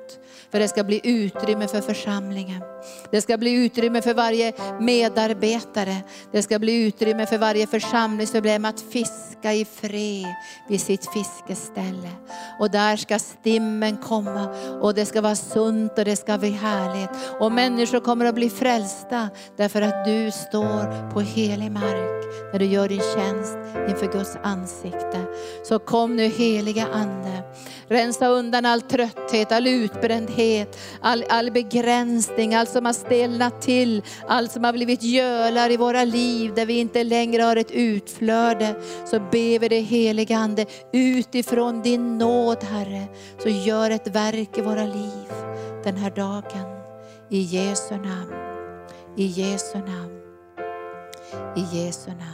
För det ska bli utrymme för församlingen. Det ska bli utrymme för varje medarbetare. Det ska bli utrymme för varje församlingsmedlem att fiska i fred vid sitt fiskeställe. Och där ska stimmen komma och det ska vara sunt och det ska bli härligt. Och människor kommer att bli frälsta därför att du står på helig mark när du gör din tjänst inför Guds ansikte. Så kom nu heliga Ande. Rensa undan all trötthet, all utbrändhet, all, all begränsning, allt som har stelnat till, allt som har blivit gölar i våra liv där vi inte längre har ett utflöde. Så ber vi dig heliga Ande, utifrån din nåd Herre, så gör ett verk i våra liv den här dagen. I Jesu namn, i Jesu namn, i Jesu namn.